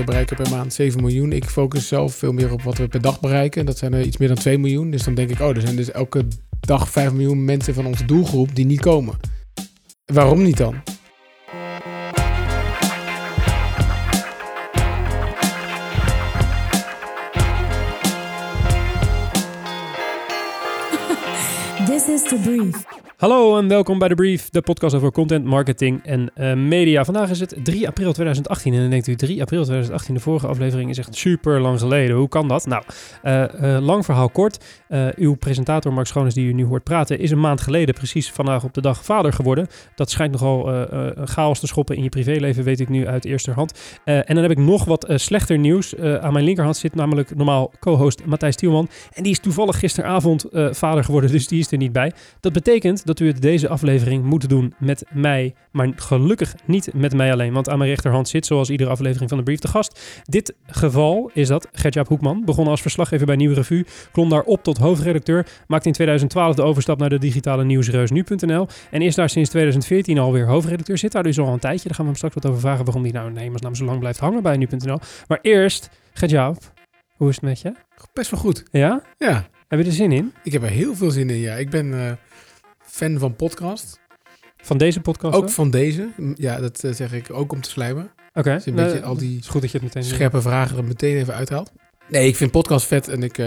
we bereiken per maand 7 miljoen. Ik focus zelf veel meer op wat we per dag bereiken. Dat zijn er iets meer dan 2 miljoen. Dus dan denk ik, oh, er zijn dus elke dag 5 miljoen mensen van onze doelgroep die niet komen. Waarom niet dan? This is the brief. Hallo en welkom bij de Brief, de podcast over content, marketing en uh, media. Vandaag is het 3 april 2018 en dan denkt u 3 april 2018, de vorige aflevering is echt super lang geleden. Hoe kan dat? Nou, uh, uh, lang verhaal kort. uw presentator Mark Schoones die u nu hoort praten is een maand geleden precies vandaag op de dag vader geworden. Dat schijnt nogal chaos te schoppen in je privéleven, weet ik nu uit eerste hand. en dan heb ik nog wat slechter nieuws. aan mijn linkerhand zit namelijk normaal co-host Matthijs Tielman en die is toevallig gisteravond vader geworden, dus die is er niet bij. Dat betekent dat u het deze aflevering moet doen met mij. Maar gelukkig niet met mij alleen. Want aan mijn rechterhand zit, zoals iedere aflevering van de Brief, de gast. Dit geval is dat Gertjaap Hoekman. Begon als verslaggever bij Nieuwe Revue. Klom daar op tot hoofdredacteur. Maakte in 2012 de overstap naar de digitale nieuwsreus nu.nl. En is daar sinds 2014 alweer hoofdredacteur. Zit daar dus al een tijdje. Daar gaan we hem straks wat over vragen waarom hij nou in hemelsnaam zo lang blijft hangen bij nu.nl. Maar eerst, Gertjaap, hoe is het met je? Best wel goed. Ja? Ja. Heb je er zin in? Ik heb er heel veel zin in, ja. Ik ben... Uh fan van podcast. Van deze podcast? Ook van deze. Ja, dat uh, zeg ik ook om te slijmen. Oké. Okay. Dus een beetje al die is goed dat je het meteen scherpe vragen er meteen even uithaalt. Nee, ik vind podcast vet en ik...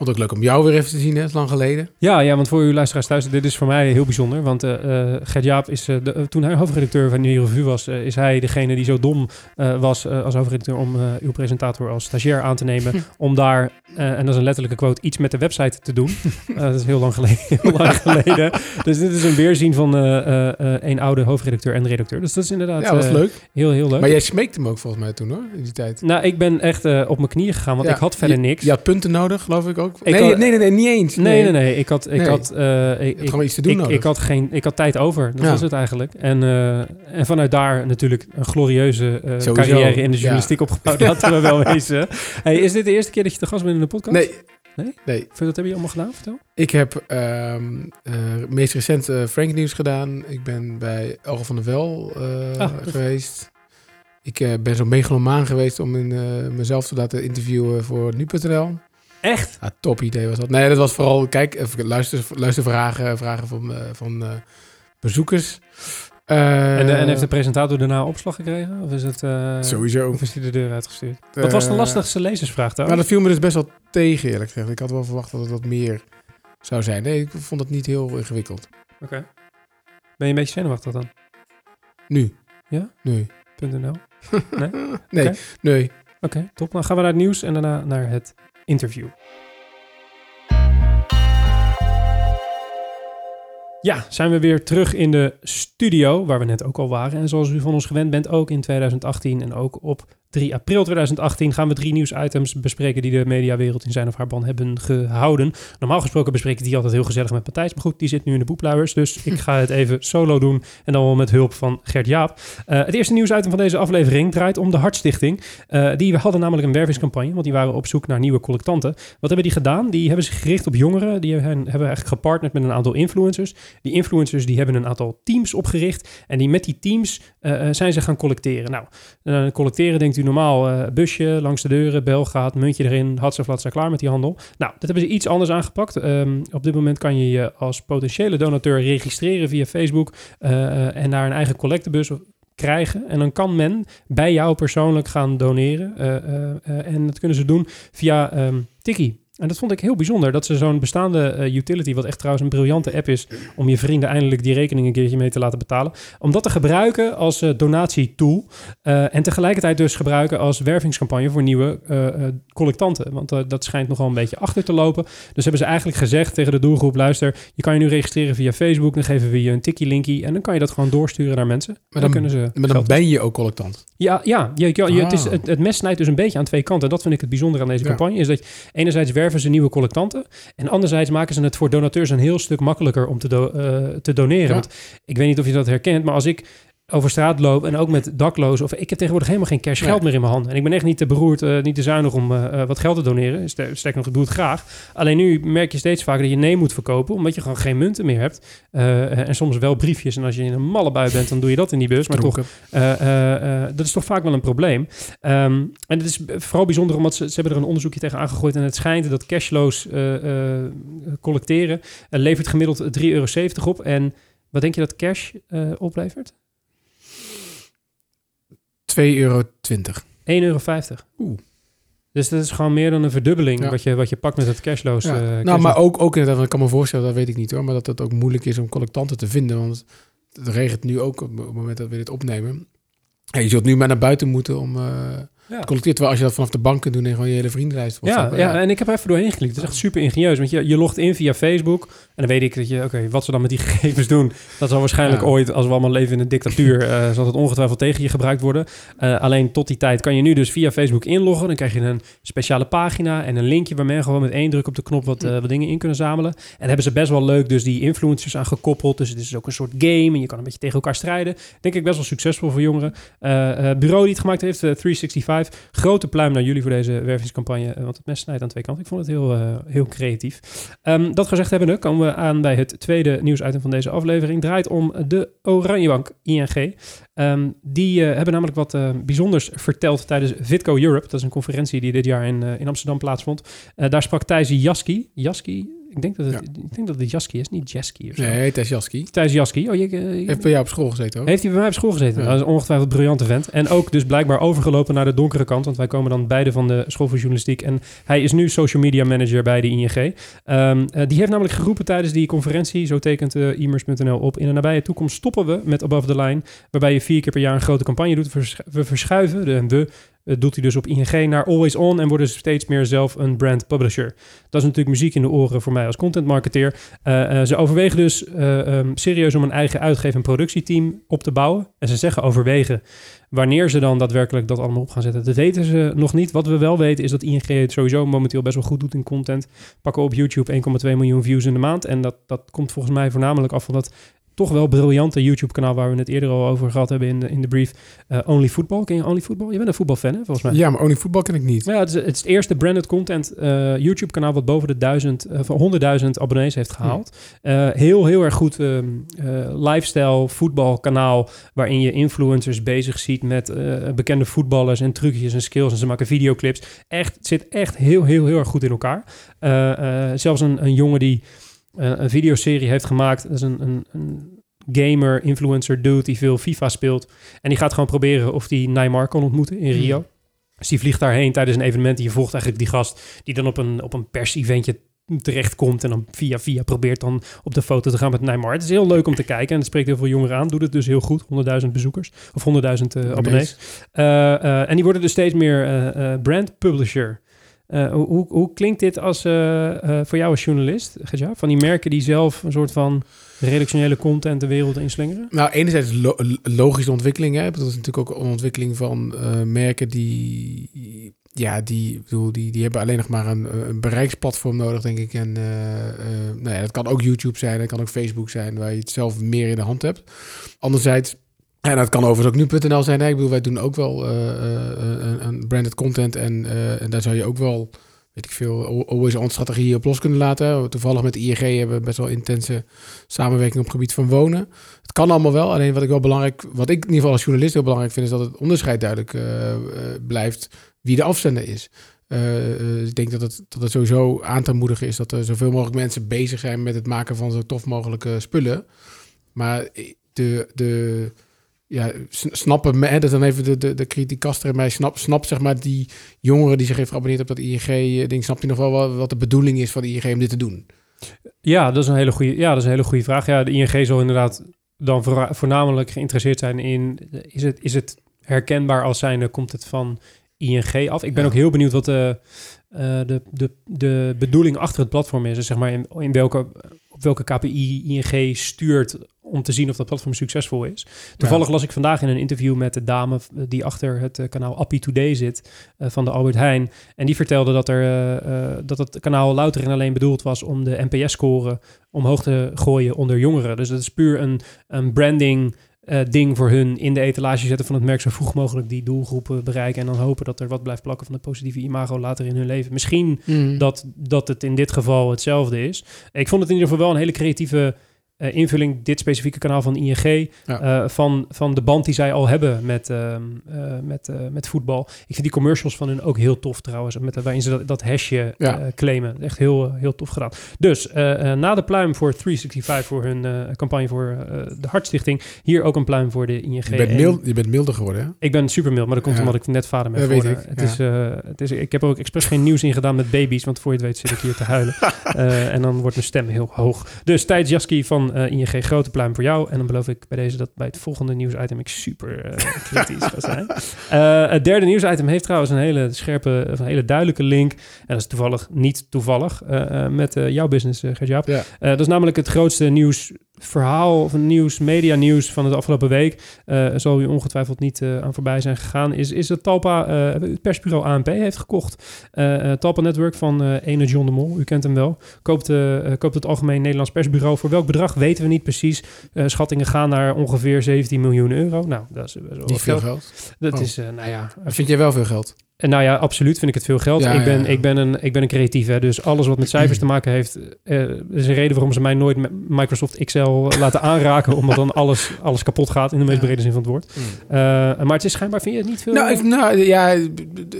Vond het ook leuk om jou weer even te zien, hè? lang geleden. Ja, ja, want voor uw luisteraars thuis, dit is voor mij heel bijzonder. Want uh, Gert Jaap is, uh, de, toen hij hoofdredacteur van Nieuwe Revue was, is hij degene die zo dom was als hoofdredacteur om uw presentator als stagiair aan te nemen. om daar, en dat is een letterlijke quote, iets met de website te doen. dat is heel lang geleden. heel lang geleden. Dus dit is een weerzien van een oude hoofdredacteur en redacteur. Dus dat is inderdaad ja, dat is leuk. heel, heel leuk. Maar jij smeekte hem ook volgens mij toen hoor, in die tijd. Nou, ik ben echt op mijn knieën gegaan, want ik had verder niks. Je had punten nodig, geloof ik ook. Nee, nee, nee, nee, niet eens. Nee, nee, nee. Ik had, ik had, uh, ik, gewoon iets te doen ik, ik, had geen, ik had tijd over. Dat ja. was het eigenlijk. En, uh, en vanuit daar natuurlijk een glorieuze uh, carrière in de journalistiek ja. opgebouwd. Laten we wel wezen. Hey, is dit de eerste keer dat je te gast bent in de podcast? Nee. Nee? Nee. Wat heb je allemaal gedaan? Vertel. Ik heb um, meest recent Frank Nieuws gedaan. Ik ben bij Elge van der Wel ah, geweest. Ik ben zo megalomaan geweest om in, mezelf te laten interviewen voor nu.nl. Echt? Ja, top idee was dat. Nee, dat was vooral, kijk, even luister, luistervragen vragen van, uh, van uh, bezoekers. Uh, en, en, heeft de presentator daarna opslag gekregen? Of is het... Sowieso. Of is hij de deur uitgestuurd? wat was de lastigste lezersvraag dan? Nou, dat viel me dus best wel tegen, eerlijk gezegd. Ik had wel verwacht dat het wat meer zou zijn. Nee, ik vond het niet heel ingewikkeld. Oké. Okay. Ben je een beetje zenuwachtig dan? Nu. Ja? Nee. .nl? Nee? nee, okay. nee. Oké, okay, top. Dan gaan we naar het nieuws en daarna naar het interview. Ja, zijn we weer terug in de studio, waar we net ook al waren. En zoals u van ons gewend bent, ook in 2018 en ook op 3 april 2018 gaan we drie nieuwsitems bespreken die de mediawereld in zijn of haar ban hebben gehouden. Normaal gesproken bespreek ik die altijd heel gezellig met Matthijs, maar goed, die zit nu in de boepluiers, dus ik ga het even solo doen en dan wel met hulp van Gert Jaap. Uh, het eerste nieuwsitem van deze aflevering draait om de Hartstichting. Uh, die hadden namelijk een wervingscampagne, want die waren op zoek naar nieuwe collectanten. Wat hebben die gedaan? Die hebben zich gericht op jongeren, die hebben, eigenlijk gepartnerd met een aantal influencers. Die influencers die hebben een aantal teams opgericht en die met die teams uh, zijn ze gaan collecteren. Nou, collecteren denkt u normaal uh, busje langs de deuren, bel gaat, muntje erin, had ze ze klaar met die handel. Nou, dat hebben ze iets anders aangepakt. Um, op dit moment kan je je als potentiële donateur registreren via Facebook uh, en daar een eigen collectebus krijgen. En dan kan men bij jou persoonlijk gaan doneren. Uh, en dat kunnen ze doen via um, Tiki. En dat vond ik heel bijzonder, dat ze zo'n bestaande uh, utility, wat echt trouwens een briljante app is, om je vrienden eindelijk die rekening een keertje mee te laten betalen, om dat te gebruiken als uh, donatietool uh, en tegelijkertijd dus gebruiken als wervingscampagne voor nieuwe collectanten. Want dat schijnt nogal een beetje achter te lopen. Dus hebben ze eigenlijk gezegd tegen de doelgroep, luister, je kan je nu registreren via Facebook, dan geven we je een tikkie linkie en dan kan je dat gewoon doorsturen naar mensen. Maar dan, kunnen ze maar dan ben je ook collectant? Ja, ja, je, je, je het, is, het, het, mes snijdt dus een beetje aan twee kanten. Dat vind ik het bijzonder aan deze ja. campagne, is dat je enerzijds werven werven ze nieuwe collectanten. En anderzijds maken ze het voor donateurs een heel stuk makkelijker om te, do uh, te doneren. Ja. Want ik weet niet of je dat herkent, maar als ik over straat loop en ook met daklozen. Of ik heb tegenwoordig helemaal geen cash geld Nee. meer in mijn handen. En ik ben echt niet te beroerd, eh, niet te zuinig om eh, eh, wat geld te doneren. Ster- Sterker nog, ik doe het graag. Alleen nu merk je steeds vaker dat je nee moet verkopen, omdat je gewoon geen munten meer hebt. En soms wel briefjes. En als je in een malle bui bent, dan doe je dat in die bus. Maar toch, Dronken. dat is toch vaak wel een probleem. Ehm, en het is vooral bijzonder omdat ze, ze hebben er een onderzoekje tegen aangegooid. En het schijnt dat cashloos collecteren levert gemiddeld 3,70 euro op. En wat denk je dat cash oplevert? 2,20 euro. 1,50 euro. Oeh. Dus dat is gewoon meer dan een verdubbeling Ja. wat, je, wat je pakt met het cashloos. Ja. eh, nou, maar ook, ook inderdaad, ik kan me voorstellen, dat weet ik niet hoor, maar dat het ook moeilijk is om collectanten te vinden. Want het regent nu ook op het moment dat we dit opnemen. Je zult nu maar naar buiten moeten om eh Ja. te collecteren. Terwijl als je dat vanaf de bank kunt doen en gewoon je hele vriendenlijst Ja, ja, en ik heb even doorheen geklikt. Het is echt super ingenieus. Want je, je logt in via Facebook. En dan weet ik dat je, oké, wat ze dan met die gegevens doen. Dat zal waarschijnlijk Ja. ooit, als we allemaal leven in een dictatuur, eh, zal het ongetwijfeld tegen je gebruikt worden. Eh, alleen tot die tijd kan je nu dus via Facebook inloggen. Dan krijg je een speciale pagina en een linkje waar men gewoon met één druk op de knop wat, eh, wat dingen in kunnen zamelen. En daar hebben ze best wel leuk dus die influencers aan gekoppeld. Dus het is ook een soort game en je kan een beetje tegen elkaar strijden. Denk ik best wel succesvol voor jongeren. Bureau die het gemaakt heeft, eh, 365. Grote pluim naar jullie voor deze wervingscampagne. want het mes snijdt aan twee kanten. Ik vond het heel, heel creatief. Ehm, dat gezegd hebbende komen we aan bij het tweede nieuwsitem van deze aflevering. Draait om de Oranjebank ING. Ehm, die eh, hebben namelijk wat eh, bijzonders verteld tijdens Vitco Europe. Dat is een conferentie die dit jaar in, eh, in Amsterdam plaatsvond. Eh, daar sprak Thijs Jaski. Jaski? Ik denk dat het, ik denk dat het Jaski is, niet Jeski of zo. Nee, Tess Jaski. Thijs Jaski. Oh, je, je- Heeft bij jou op school gezeten ook. heeft hij bij mij op school gezeten? Ja. Dat is een ongetwijfeld een briljante vent. En ook dus blijkbaar overgelopen naar de donkere kant. Want wij komen dan beide van de school voor journalistiek. En hij is nu social media manager bij de ING. Ehm, eh, die heeft namelijk geroepen tijdens die conferentie. Zo tekent uh, immers.nl op. In de nabije toekomst stoppen we met Above the Line. Waarbij je vier keer per jaar een grote campagne doet. We verschuiven, de we, doet hij dus op ING naar Always On. En worden ze steeds meer zelf een brand publisher. Dat is natuurlijk muziek in de oren voor mij als content marketeer. Eh, eh, ze overwegen dus eh, ehm, serieus om een eigen uitgeef- en productieteam op te bouwen. En ze zeggen overwegen. Wanneer ze dan daadwerkelijk dat allemaal op gaan zetten, dat weten ze nog niet. Wat we wel weten is dat ING het sowieso momenteel best wel goed doet in content. Pakken op YouTube 1,2 miljoen views in de maand. En dat, dat komt volgens mij voornamelijk af van dat toch wel briljante YouTube-kanaal waar we het eerder al over gehad hebben in de, in de brief. Uh, Only Football. Ken je Only Football? Je bent een voetbalfan, hè, volgens mij. Ja, maar Only Football ken ik niet. Ja, het is het, is het eerste branded content uh, YouTube-kanaal wat boven de duizend, uh, van 100.000 abonnees heeft gehaald. Heel, heel erg goed um, lifestyle voetbalkanaal waarin je influencers bezig ziet met bekende voetballers en trucjes en skills en ze maken videoclips. Echt, het zit echt heel, heel, heel erg goed in elkaar. Zelfs een, een jongen die uh, een videoserie heeft gemaakt. Dat is een, een, een, gamer, influencer dude die veel FIFA speelt. En die gaat gewoon proberen of die Neymar kan ontmoeten in Rio. Mm. Dus die vliegt daarheen tijdens een evenement. Die je volgt eigenlijk die gast die dan op een, op een pers-eventje terechtkomt en dan via via probeert dan op de foto te gaan met Neymar. Het is heel leuk om te kijken en het spreekt heel veel jongeren aan. Doet het dus heel goed, 100.000 bezoekers of 100.000 uh, abonnees. Uh, uh, en die worden dus steeds meer brand publisher. Uh, hoe, hoe klinkt dit als, uh, uh, voor jou als journalist? Van die merken die zelf een soort van redactionele content de wereld inslingeren? Nou, enerzijds lo logische ontwikkeling. Hè? Dat is natuurlijk ook een ontwikkeling van merken die... Ja, die, bedoel, die, die hebben alleen nog maar een, een bereiksplatform nodig, denk ik. En nou ja, dat kan ook YouTube zijn, dat kan ook Facebook zijn, waar je het zelf meer in de hand hebt. Anderzijds en dat kan overigens ook nu.nl zijn. Ik bedoel, wij doen ook wel uh, uh, een branded content. En, en daar zou je ook wel, weet ik veel, always on strategieën op los kunnen laten. Toevallig met ING hebben we best wel intense samenwerking op het gebied van wonen. Het kan allemaal wel. Alleen wat ik wel belangrijk, wat ik in ieder geval als journalist heel belangrijk vind, is dat het onderscheid duidelijk blijft wie de afzender is. Ik denk dat het, dat het sowieso aan te moedigen is dat er zoveel mogelijk mensen bezig zijn met het maken van zo tof mogelijke spullen. Maar de, de, ja, snappen me, hè, dat dan even de, de, de kritiekaster in mij snap, snap zeg maar die jongeren die zich heeft geabonneerd op dat ING-ding, snap je nog wel wat, wat de bedoeling is van de ING om dit te doen? Ja, dat is een hele goede, ja, dat is een hele goede vraag. Ja, de ING zal inderdaad dan voor, voornamelijk geïnteresseerd zijn in, is het, is het herkenbaar als zijnde, komt het van ING af? Ik ben ja. ook heel benieuwd wat de, uh, de, de, de bedoeling achter het platform is. Dus zeg maar in, in welke, op welke KPI ING stuurt om te zien of dat platform succesvol is. Toevallig ja. las ik vandaag in een interview met de dame die achter het uh, kanaal Appie Today zit uh, van de Albert Heijn. En die vertelde dat, er, uh, dat het kanaal louter en alleen bedoeld was om de NPS-score omhoog te gooien onder jongeren. Dus dat is puur een, een branding eh, ding voor hun in de etalage zetten van het merk zo vroeg mogelijk die doelgroepen bereiken en dan hopen dat er wat blijft plakken van het positieve imago later in hun leven. Misschien Mm. dat, dat het in dit geval hetzelfde is. Ik vond het in ieder geval wel een hele creatieve eh, invulling, dit specifieke kanaal van ING, Ja. eh, van, van de band die zij al hebben met, ehm, eh, met, met voetbal. Ik vind die commercials van hun ook heel tof trouwens, met, waarin ze dat, dat hashje Ja. claimen. Echt heel, heel tof gedaan. Dus na de pluim voor 365 voor hun campagne voor de Hartstichting, hier ook een pluim voor de ING. Je bent, En- mild, je bent milder geworden, hè? ik ben super mild, maar dat komt Ja. omdat ik net vader ben geworden. ik, Het is, het is, ik heb er ook expres geen nieuws in gedaan met baby's, want voor je het weet zit ik hier te huilen. En dan wordt mijn stem heel hoog. Dus Tijd Jaski van eh, ING, grote pluim voor jou. En dan beloof ik bij deze dat bij het volgende nieuwsitem ik super eh, kritisch ga zijn. Eh, het derde nieuwsitem heeft trouwens een hele scherpe, een hele duidelijke link. En dat is toevallig niet toevallig met jouw business, uh, Gert-Jaap. Ja. Eh, dat is namelijk het grootste nieuwsverhaal of nieuws, media nieuws van de afgelopen week. Eh, zal u ongetwijfeld niet eh, aan voorbij zijn gegaan. Is, is dat Talpa, eh, het persbureau ANP heeft gekocht. Talpa Network van ene John de Mol, u kent hem wel. Koopt, koopt het Algemeen Nederlands Persbureau. Voor welk bedrag weten we niet precies. Schattingen gaan naar ongeveer 17 miljoen euro. Nou, dat is wel veel geld. geld. Dat Oh. is, nou ja, Vind jij wel veel geld? En nou ja, absoluut vind ik het veel geld. Ja, ik, ben, ja, ja. Ik, ben een, ik ben een creatief, hè, dus alles wat met cijfers te maken heeft... eh, is een reden waarom ze mij nooit met Microsoft Excel laten aanraken... omdat dan alles, alles kapot gaat in de meest brede zin van het woord. Eh, maar het is schijnbaar, vind je het niet veel... Nou, ik, nou ja,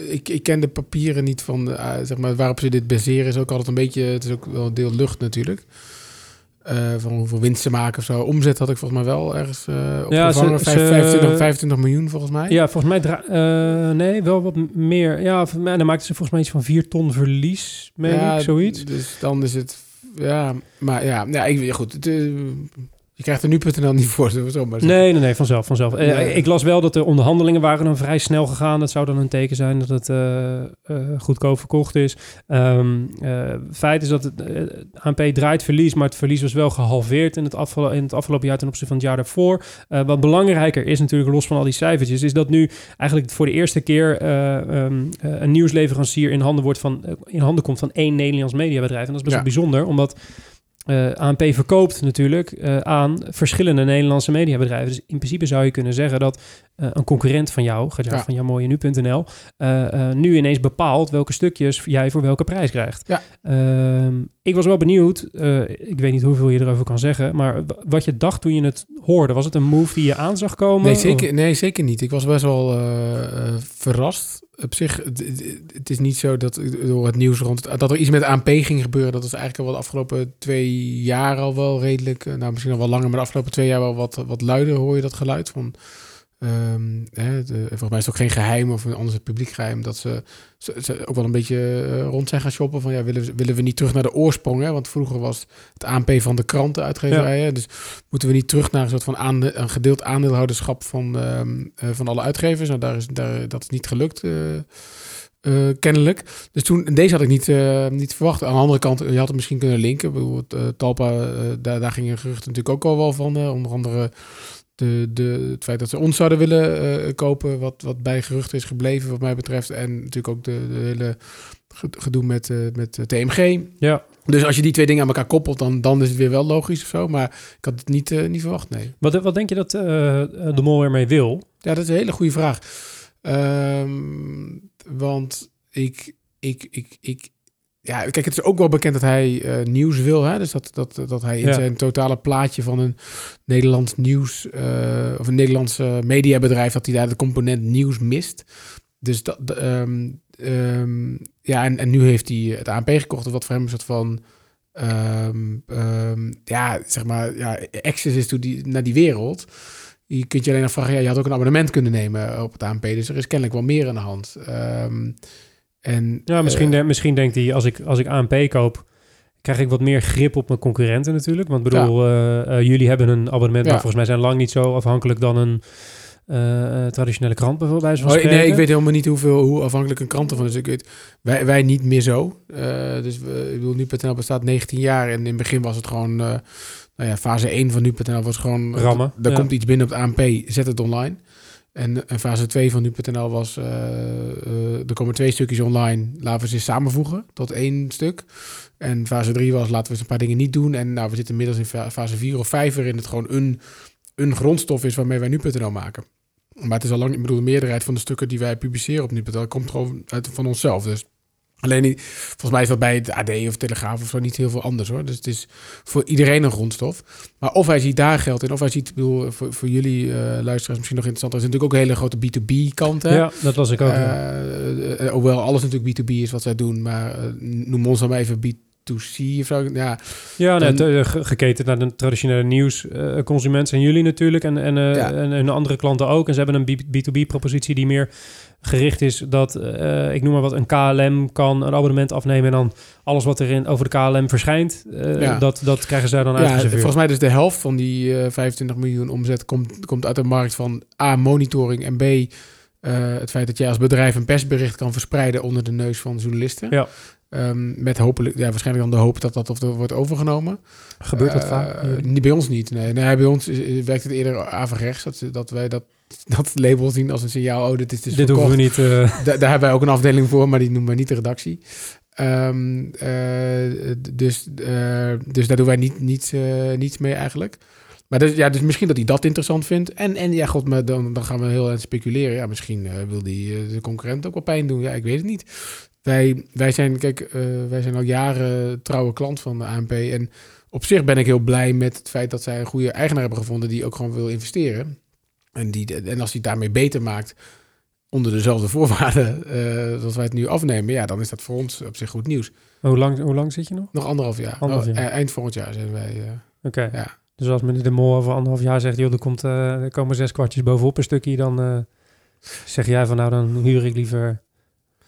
ik, ik ken de papieren niet van, eh, zeg maar, waarop ze dit baseren. Is ook altijd een beetje, het is ook wel een deel lucht natuurlijk. Eh, van hoeveel winst ze maken of zo. Omzet had ik volgens mij wel ergens eh opgevangen. ze- 25, 25 miljoen volgens mij. Ja, volgens mij... eh, nee, wel wat meer. Ja, mij, dan maakten ze volgens mij iets van 4 ton verlies, meen Ja, ik, zoiets. Dus dan is het, ja, maar ja, ja ik, ja, goed. Het, je krijgt er nu.nl niet voor, zo maar. Nee, nee, nee, vanzelf, vanzelf. Eh. Ik las wel dat de onderhandelingen waren dan vrij snel gegaan. Dat zou dan een teken zijn dat het eh, eh, goedkoop verkocht is. Eh, feit is dat het ANP draait verlies, maar het verlies was wel gehalveerd in het, in het afgelopen jaar ten opzichte van het jaar daarvoor. Wat belangrijker is natuurlijk, los van al die cijfertjes, is dat nu eigenlijk voor de eerste keer eh, ehm, eh, een nieuwsleverancier in handen, wordt van, in handen komt van één Nederlands mediabedrijf. En dat is best Ja. wel bijzonder, omdat eh, ANP verkoopt natuurlijk eh, aan verschillende Nederlandse mediabedrijven. Dus in principe zou je kunnen zeggen dat eh, een concurrent van jou, Ja. van jouw mooie nu.nl, nu ineens bepaalt welke stukjes jij voor welke prijs krijgt. Ja. Ehm, ik was wel benieuwd, ik weet niet hoeveel je erover kan zeggen, maar wat je dacht toen je het hoorde, was het een move die je aan zag komen? Nee Of- zeker, nee, zeker niet. Ik was best wel verrast. Op zich, het, het- is niet zo dat door het nieuws rond... het- dat er iets met ANP ging gebeuren. Dat is eigenlijk al de afgelopen twee jaar al wel redelijk... eh, nou, misschien al wel langer, maar de afgelopen twee jaar wel wat, wat luider hoor je dat geluid van... ehm, hè, de, volgens mij is het ook geen geheim of anders het publiek geheim dat ze, ze, ze ook wel een beetje eh, rond zijn gaan shoppen van ja willen, we- willen we niet terug naar de oorsprong hè? want vroeger was het ANP van de kranten uitgeverijen dus moeten we niet terug naar een soort van aande- een gedeeld aandeelhouderschap van, ehm, eh, van alle uitgevers. Nou, daar is, daar, dat is niet gelukt, eh, kennelijk. Dus toen, deze had ik niet, niet verwacht. Aan de andere kant, je had het misschien kunnen linken. Eh, Talpa, daar, daar gingen geruchten natuurlijk ook al wel van. onder andere de, de, het feit dat ze ons zouden willen eh, kopen, wat, wat bij geruchten is gebleven wat mij betreft. En natuurlijk ook de, de hele ge- gedoe met, eh, met eh, TMG. Ja, Dus als je die twee dingen aan elkaar koppelt, dan, dan is het weer wel logisch of zo. Maar ik had het niet, niet verwacht, nee. wat, wat denk je dat de mol ermee wil? Ja, dat is een hele goede vraag. Ehm, want ik, ik, ik, ik, ja, kijk, het is ook wel bekend dat hij eh, nieuws wil. Hè? Dus dat, dat, dat hij in Ja. zijn totale plaatje van een Nederlands nieuws eh, of een Nederlandse mediabedrijf, dat hij daar de component nieuws mist. Dus dat, ehm, ja, en, en nu heeft hij het ANP gekocht, wat voor hem een soort van. ehm, ja, zeg maar, ja, access is to die, naar die wereld. Je kunt je alleen nog vragen, ja, je had ook een abonnement kunnen nemen op het ANP. Dus er is kennelijk wel meer aan de hand. Ehm, en, Ja, misschien, eh, misschien denkt hij, als ik, als ik ANP koop, krijg ik wat meer grip op mijn concurrenten natuurlijk. Want bedoel, eh, eh, jullie hebben een abonnement, Ja. maar volgens mij zijn lang niet zo afhankelijk dan een traditionele krant bijvoorbeeld. Bij Oh, nee, ik weet helemaal niet hoeveel, hoe afhankelijk een krant ervan is. Ik weet, wij, wij niet meer zo. Dus we, ik bedoel, nu.nl bestaat 19 jaar en in het begin was het gewoon, nou ja, fase 1 van nu.nl was gewoon, Rammen, Er ja. komt iets binnen op het ANP, zet het online. En, en fase 2 van nu.nl was, eh, eh, er komen twee stukjes online, laten we ze samenvoegen tot één stuk. En fase 3 was, laten we eens een paar dingen niet doen. En nou, we zitten inmiddels in fa- fase 4 of 5 waarin het gewoon een, een grondstof is waarmee wij nu.nl maken. Maar het is al lang, ik bedoel, de meerderheid van de stukken die wij publiceren op nu.nl komt gewoon uit van onszelf. Dus alleen, niet- volgens mij is dat bij het AD of Telegraaf of zo niet heel veel anders hoor. Dus het is voor iedereen een grondstof. Maar of hij ziet daar geld in, of hij ziet, ik bedoel, voor, voor jullie eh, luisteraars misschien nog interessant, er is natuurlijk ook een hele grote B2B kant. Hè? Ja, dat was ik ook. ja. Eh, hoewel alles natuurlijk B2B is wat zij doen, maar noem ons dan maar even B2C of zo. Ja, Ja, net, Dan- ge- geketend naar de traditionele nieuwsconsument zijn jullie natuurlijk en, en, Ja. en, en andere klanten ook. En ze hebben een B- B2B-propositie die meer gericht is dat, eh, ik noem maar wat, een KLM kan een abonnement afnemen en dan alles wat erin over de KLM verschijnt, eh, Ja. dat, dat krijgen zij dan ja uitgeserveerd. volgens mij dus de helft van die eh 25 miljoen omzet komt, komt uit de markt van A, monitoring en B, eh, het feit dat jij als bedrijf een persbericht kan verspreiden onder de neus van journalisten. Ja. Ehm, met hopelijk, ja, waarschijnlijk dan de hoop dat dat of wordt overgenomen. Gebeurt dat Eh, vaak? niet bij ons niet. Nee, nee bij ons is- werkt het eerder averechts. Dat, dat wij dat, dat label zien als een signaal. Oh, dit is dus Dit verkocht. hoeven we niet... eh, Da- daar hebben wij ook een afdeling voor, maar die noemen wij niet de redactie. Ehm, eh, dus, eh, dus daar doen wij niet, niet, niets mee eigenlijk. Maar dus, ja, dus misschien dat hij dat interessant vindt. En, en ja, god, maar dan, dan gaan we heel erg speculeren. Ja, misschien wil die de concurrent ook wel pijn doen. Ja, ik weet het niet. Wij, wij, zijn, kijk, wij zijn al jaren trouwe klant van de ANP. En op zich ben ik heel blij met het feit dat zij een goede eigenaar hebben gevonden die ook gewoon wil investeren. En, die, en als hij het daarmee beter maakt, onder dezelfde voorwaarden uh, zoals wij het nu afnemen, ja, dan is dat voor ons op zich goed nieuws. hoe, lang, hoe lang zit je nog? Nog anderhalf jaar. Anderhalf Oh, jaar. e- eind volgend jaar zijn wij. eh, Oké. Ja. Dus als meneer De Mol over anderhalf jaar zegt, joh, er, komt, eh, er komen zes kwartjes bovenop een stukje, dan eh, zeg jij van nou, dan huur ik liever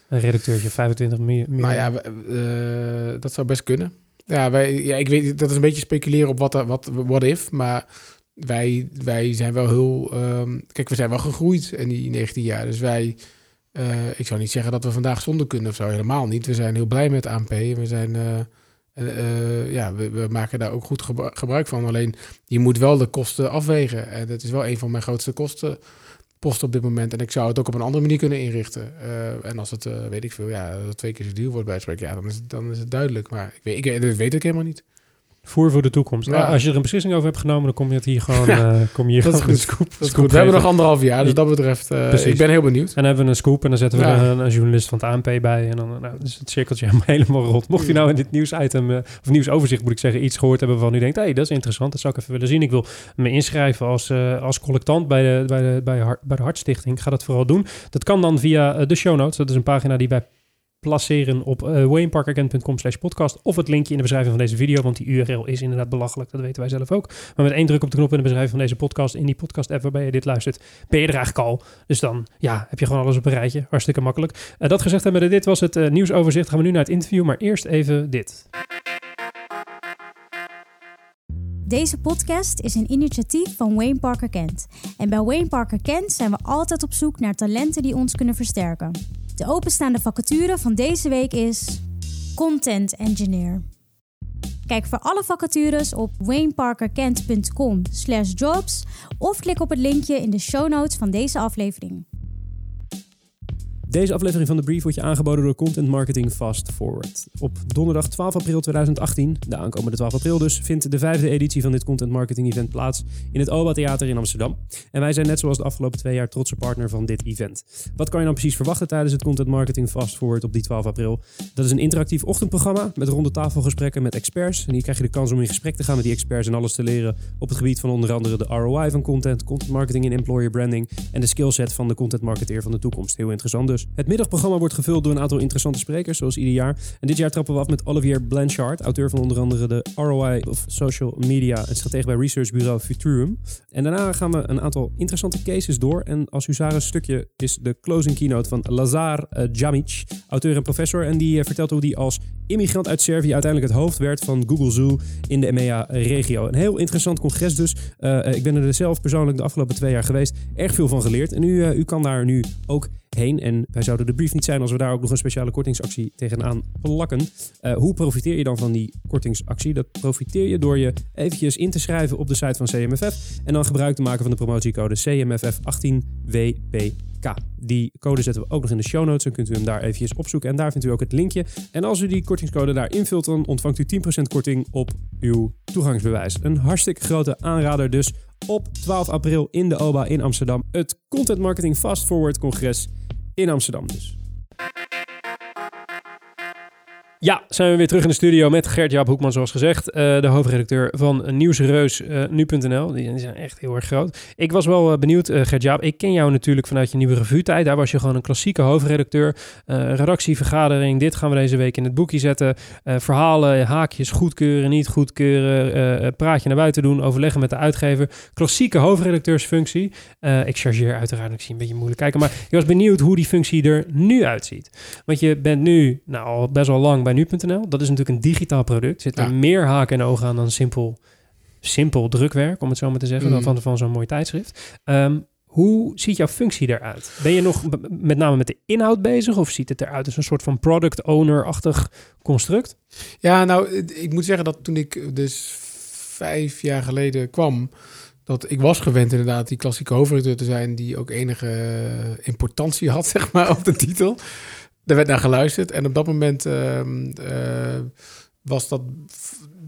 een redacteurtje 25 miljoen. nou ja, eh, dat zou best kunnen. Ja, wij, ja, ik weet, dat is een beetje speculeren op wat, wat what if, maar wij, wij zijn wel heel, ehm, kijk, we zijn wel gegroeid in die 19 jaar, dus wij, eh, ik zou niet zeggen dat we vandaag zonder kunnen of zo, helemaal niet. We zijn heel blij met ANP, we zijn, eh, eh, ja, we, we maken daar ook goed gebru- gebruik van. Alleen je moet wel de kosten afwegen. En dat is wel een van mijn grootste kostenposten op dit moment. En ik zou het ook op een andere manier kunnen inrichten. En als het, weet ik veel, ja, twee keer zo duur wordt bij het spreken, ja, dan is het, dan is het duidelijk. Maar ik weet, ik, dat weet ik helemaal niet. Voer voor de toekomst. Ja. Als je er een beslissing over hebt genomen, dan kom je het hier gewoon... Ja, eh, kom je hier dat is gewoon goed. scoop, Dat is goed. We hebben nog anderhalf jaar, dus dat betreft, Precies. ik ben heel benieuwd. En dan hebben we een scoop en dan zetten we Ja. een, een journalist van het ANP bij. En dan nou, is het cirkeltje helemaal rond. Mocht je nou in dit nieuwsitem, eh, of nieuwsoverzicht moet ik zeggen, iets gehoord hebben waarvan u denkt, hé, hey, dat is interessant, dat zou ik even willen zien. Ik wil me inschrijven als, als collectant bij de, bij, de, bij, Hart, bij de Hartstichting. Ga dat vooral doen. Dat kan dan via de show notes. Dat is een pagina die wij placeren op uh, wayneparkerkent.com slash podcast of het linkje in de beschrijving van deze video, want die URL is inderdaad belachelijk, dat weten wij zelf ook. Maar met één druk op de knop in de beschrijving van deze podcast, in die podcast app waarbij je dit luistert, ben je er eigenlijk al. Dus dan ja, heb je gewoon alles op een rijtje. Hartstikke makkelijk. Uh, dat gezegd hebben, dit was het uh, nieuwsoverzicht. Gaan we nu naar het interview, maar eerst even dit. Deze podcast is een initiatief van Wayne Parker Kent. En bij Wayne Parker Kent zijn we altijd op zoek naar talenten die ons kunnen versterken. De openstaande vacature van deze week is Content Engineer. Kijk voor alle vacatures op wayneparkerkent.com jobs of klik op het linkje in de show notes van deze aflevering. Deze aflevering van de Brief wordt je aangeboden door Content Marketing Fast Forward. Op donderdag 12 april 2018, de aankomende 12 april dus, vindt de vijfde editie van dit Content Marketing Event plaats in het OBA Theater in Amsterdam. En wij zijn net zoals de afgelopen twee jaar trotse partner van dit event. Wat kan je dan precies verwachten tijdens het Content Marketing Fast Forward op die 12 april? Dat is een interactief ochtendprogramma met ronde tafelgesprekken met experts. En hier krijg je de kans om in gesprek te gaan met die experts en alles te leren op het gebied van onder andere de ROI van content, content marketing en employer branding en de skillset van de content marketeer van de toekomst. Heel interessant dus. Het middagprogramma wordt gevuld door een aantal interessante sprekers, zoals ieder jaar. En dit jaar trappen we af met Olivier Blanchard, auteur van onder andere de ROI of Social Media en stratege bij researchbureau Futurum. En daarna gaan we een aantal interessante cases door. En als Huzaris stukje is de closing keynote van Lazar uh, Jamic, auteur en professor. En die uh, vertelt hoe hij als immigrant uit Servië uiteindelijk het hoofd werd van Google Zoo in de EMEA-regio. Een heel interessant congres dus. Uh, ik ben er zelf persoonlijk de afgelopen twee jaar geweest. Erg veel van geleerd. En u, u kan daar nu ook heen. En wij zouden de brief niet zijn als we daar ook nog een speciale kortingsactie tegenaan plakken. Uh, hoe profiteer je dan van die kortingsactie? Dat profiteer je door je eventjes in te schrijven op de site van CMFF en dan gebruik te maken van de promotiecode CMFF18WPK. K. Die code zetten we ook nog in de show notes. Dan kunt u hem daar eventjes opzoeken. En daar vindt u ook het linkje. En als u die kortingscode daar invult, dan ontvangt u 10% korting op uw toegangsbewijs. Een hartstikke grote aanrader dus op 12 april in de OBA in Amsterdam. Het Content Marketing Fast Forward Congres in Amsterdam dus. Ja, zijn we weer terug in de studio met Gert-Jaap Hoekman, zoals gezegd. Uh, de hoofdredacteur van Nieuwsreus uh, nu.nl. Die, zijn echt heel erg groot. Ik was wel uh, benieuwd, Gert-Jaap. Ik ken jou natuurlijk vanuit je nieuwe revue-tijd. Daar was je gewoon een klassieke hoofdredacteur. redactievergadering, dit gaan we deze week in het boekje zetten. verhalen, haakjes, goedkeuren, niet goedkeuren. praatje naar buiten doen, overleggen met de uitgever. Klassieke hoofdredacteursfunctie. ik chargeer uiteraard, ik zie een beetje moeilijk kijken. Maar ik was benieuwd hoe die functie er nu uitziet. Want je bent nu nou, al best wel lang bij nu.nl. Dat is natuurlijk een digitaal product. Zit er meer haken en ogen aan dan simpel, simpel drukwerk, om het zo maar te zeggen, dan mm. van, van zo'n mooi tijdschrift. Ehm, hoe ziet jouw functie eruit? Ben je nog met name met de inhoud bezig of ziet het eruit als een soort van product owner-achtig construct? Ja, nou, ik moet zeggen dat toen ik dus vijf jaar geleden kwam, dat ik was gewend inderdaad die klassieke hoofdredacteur te zijn die ook enige importantie had, zeg maar, op de titel. Er werd naar geluisterd. En op dat moment ehm, eh, was dat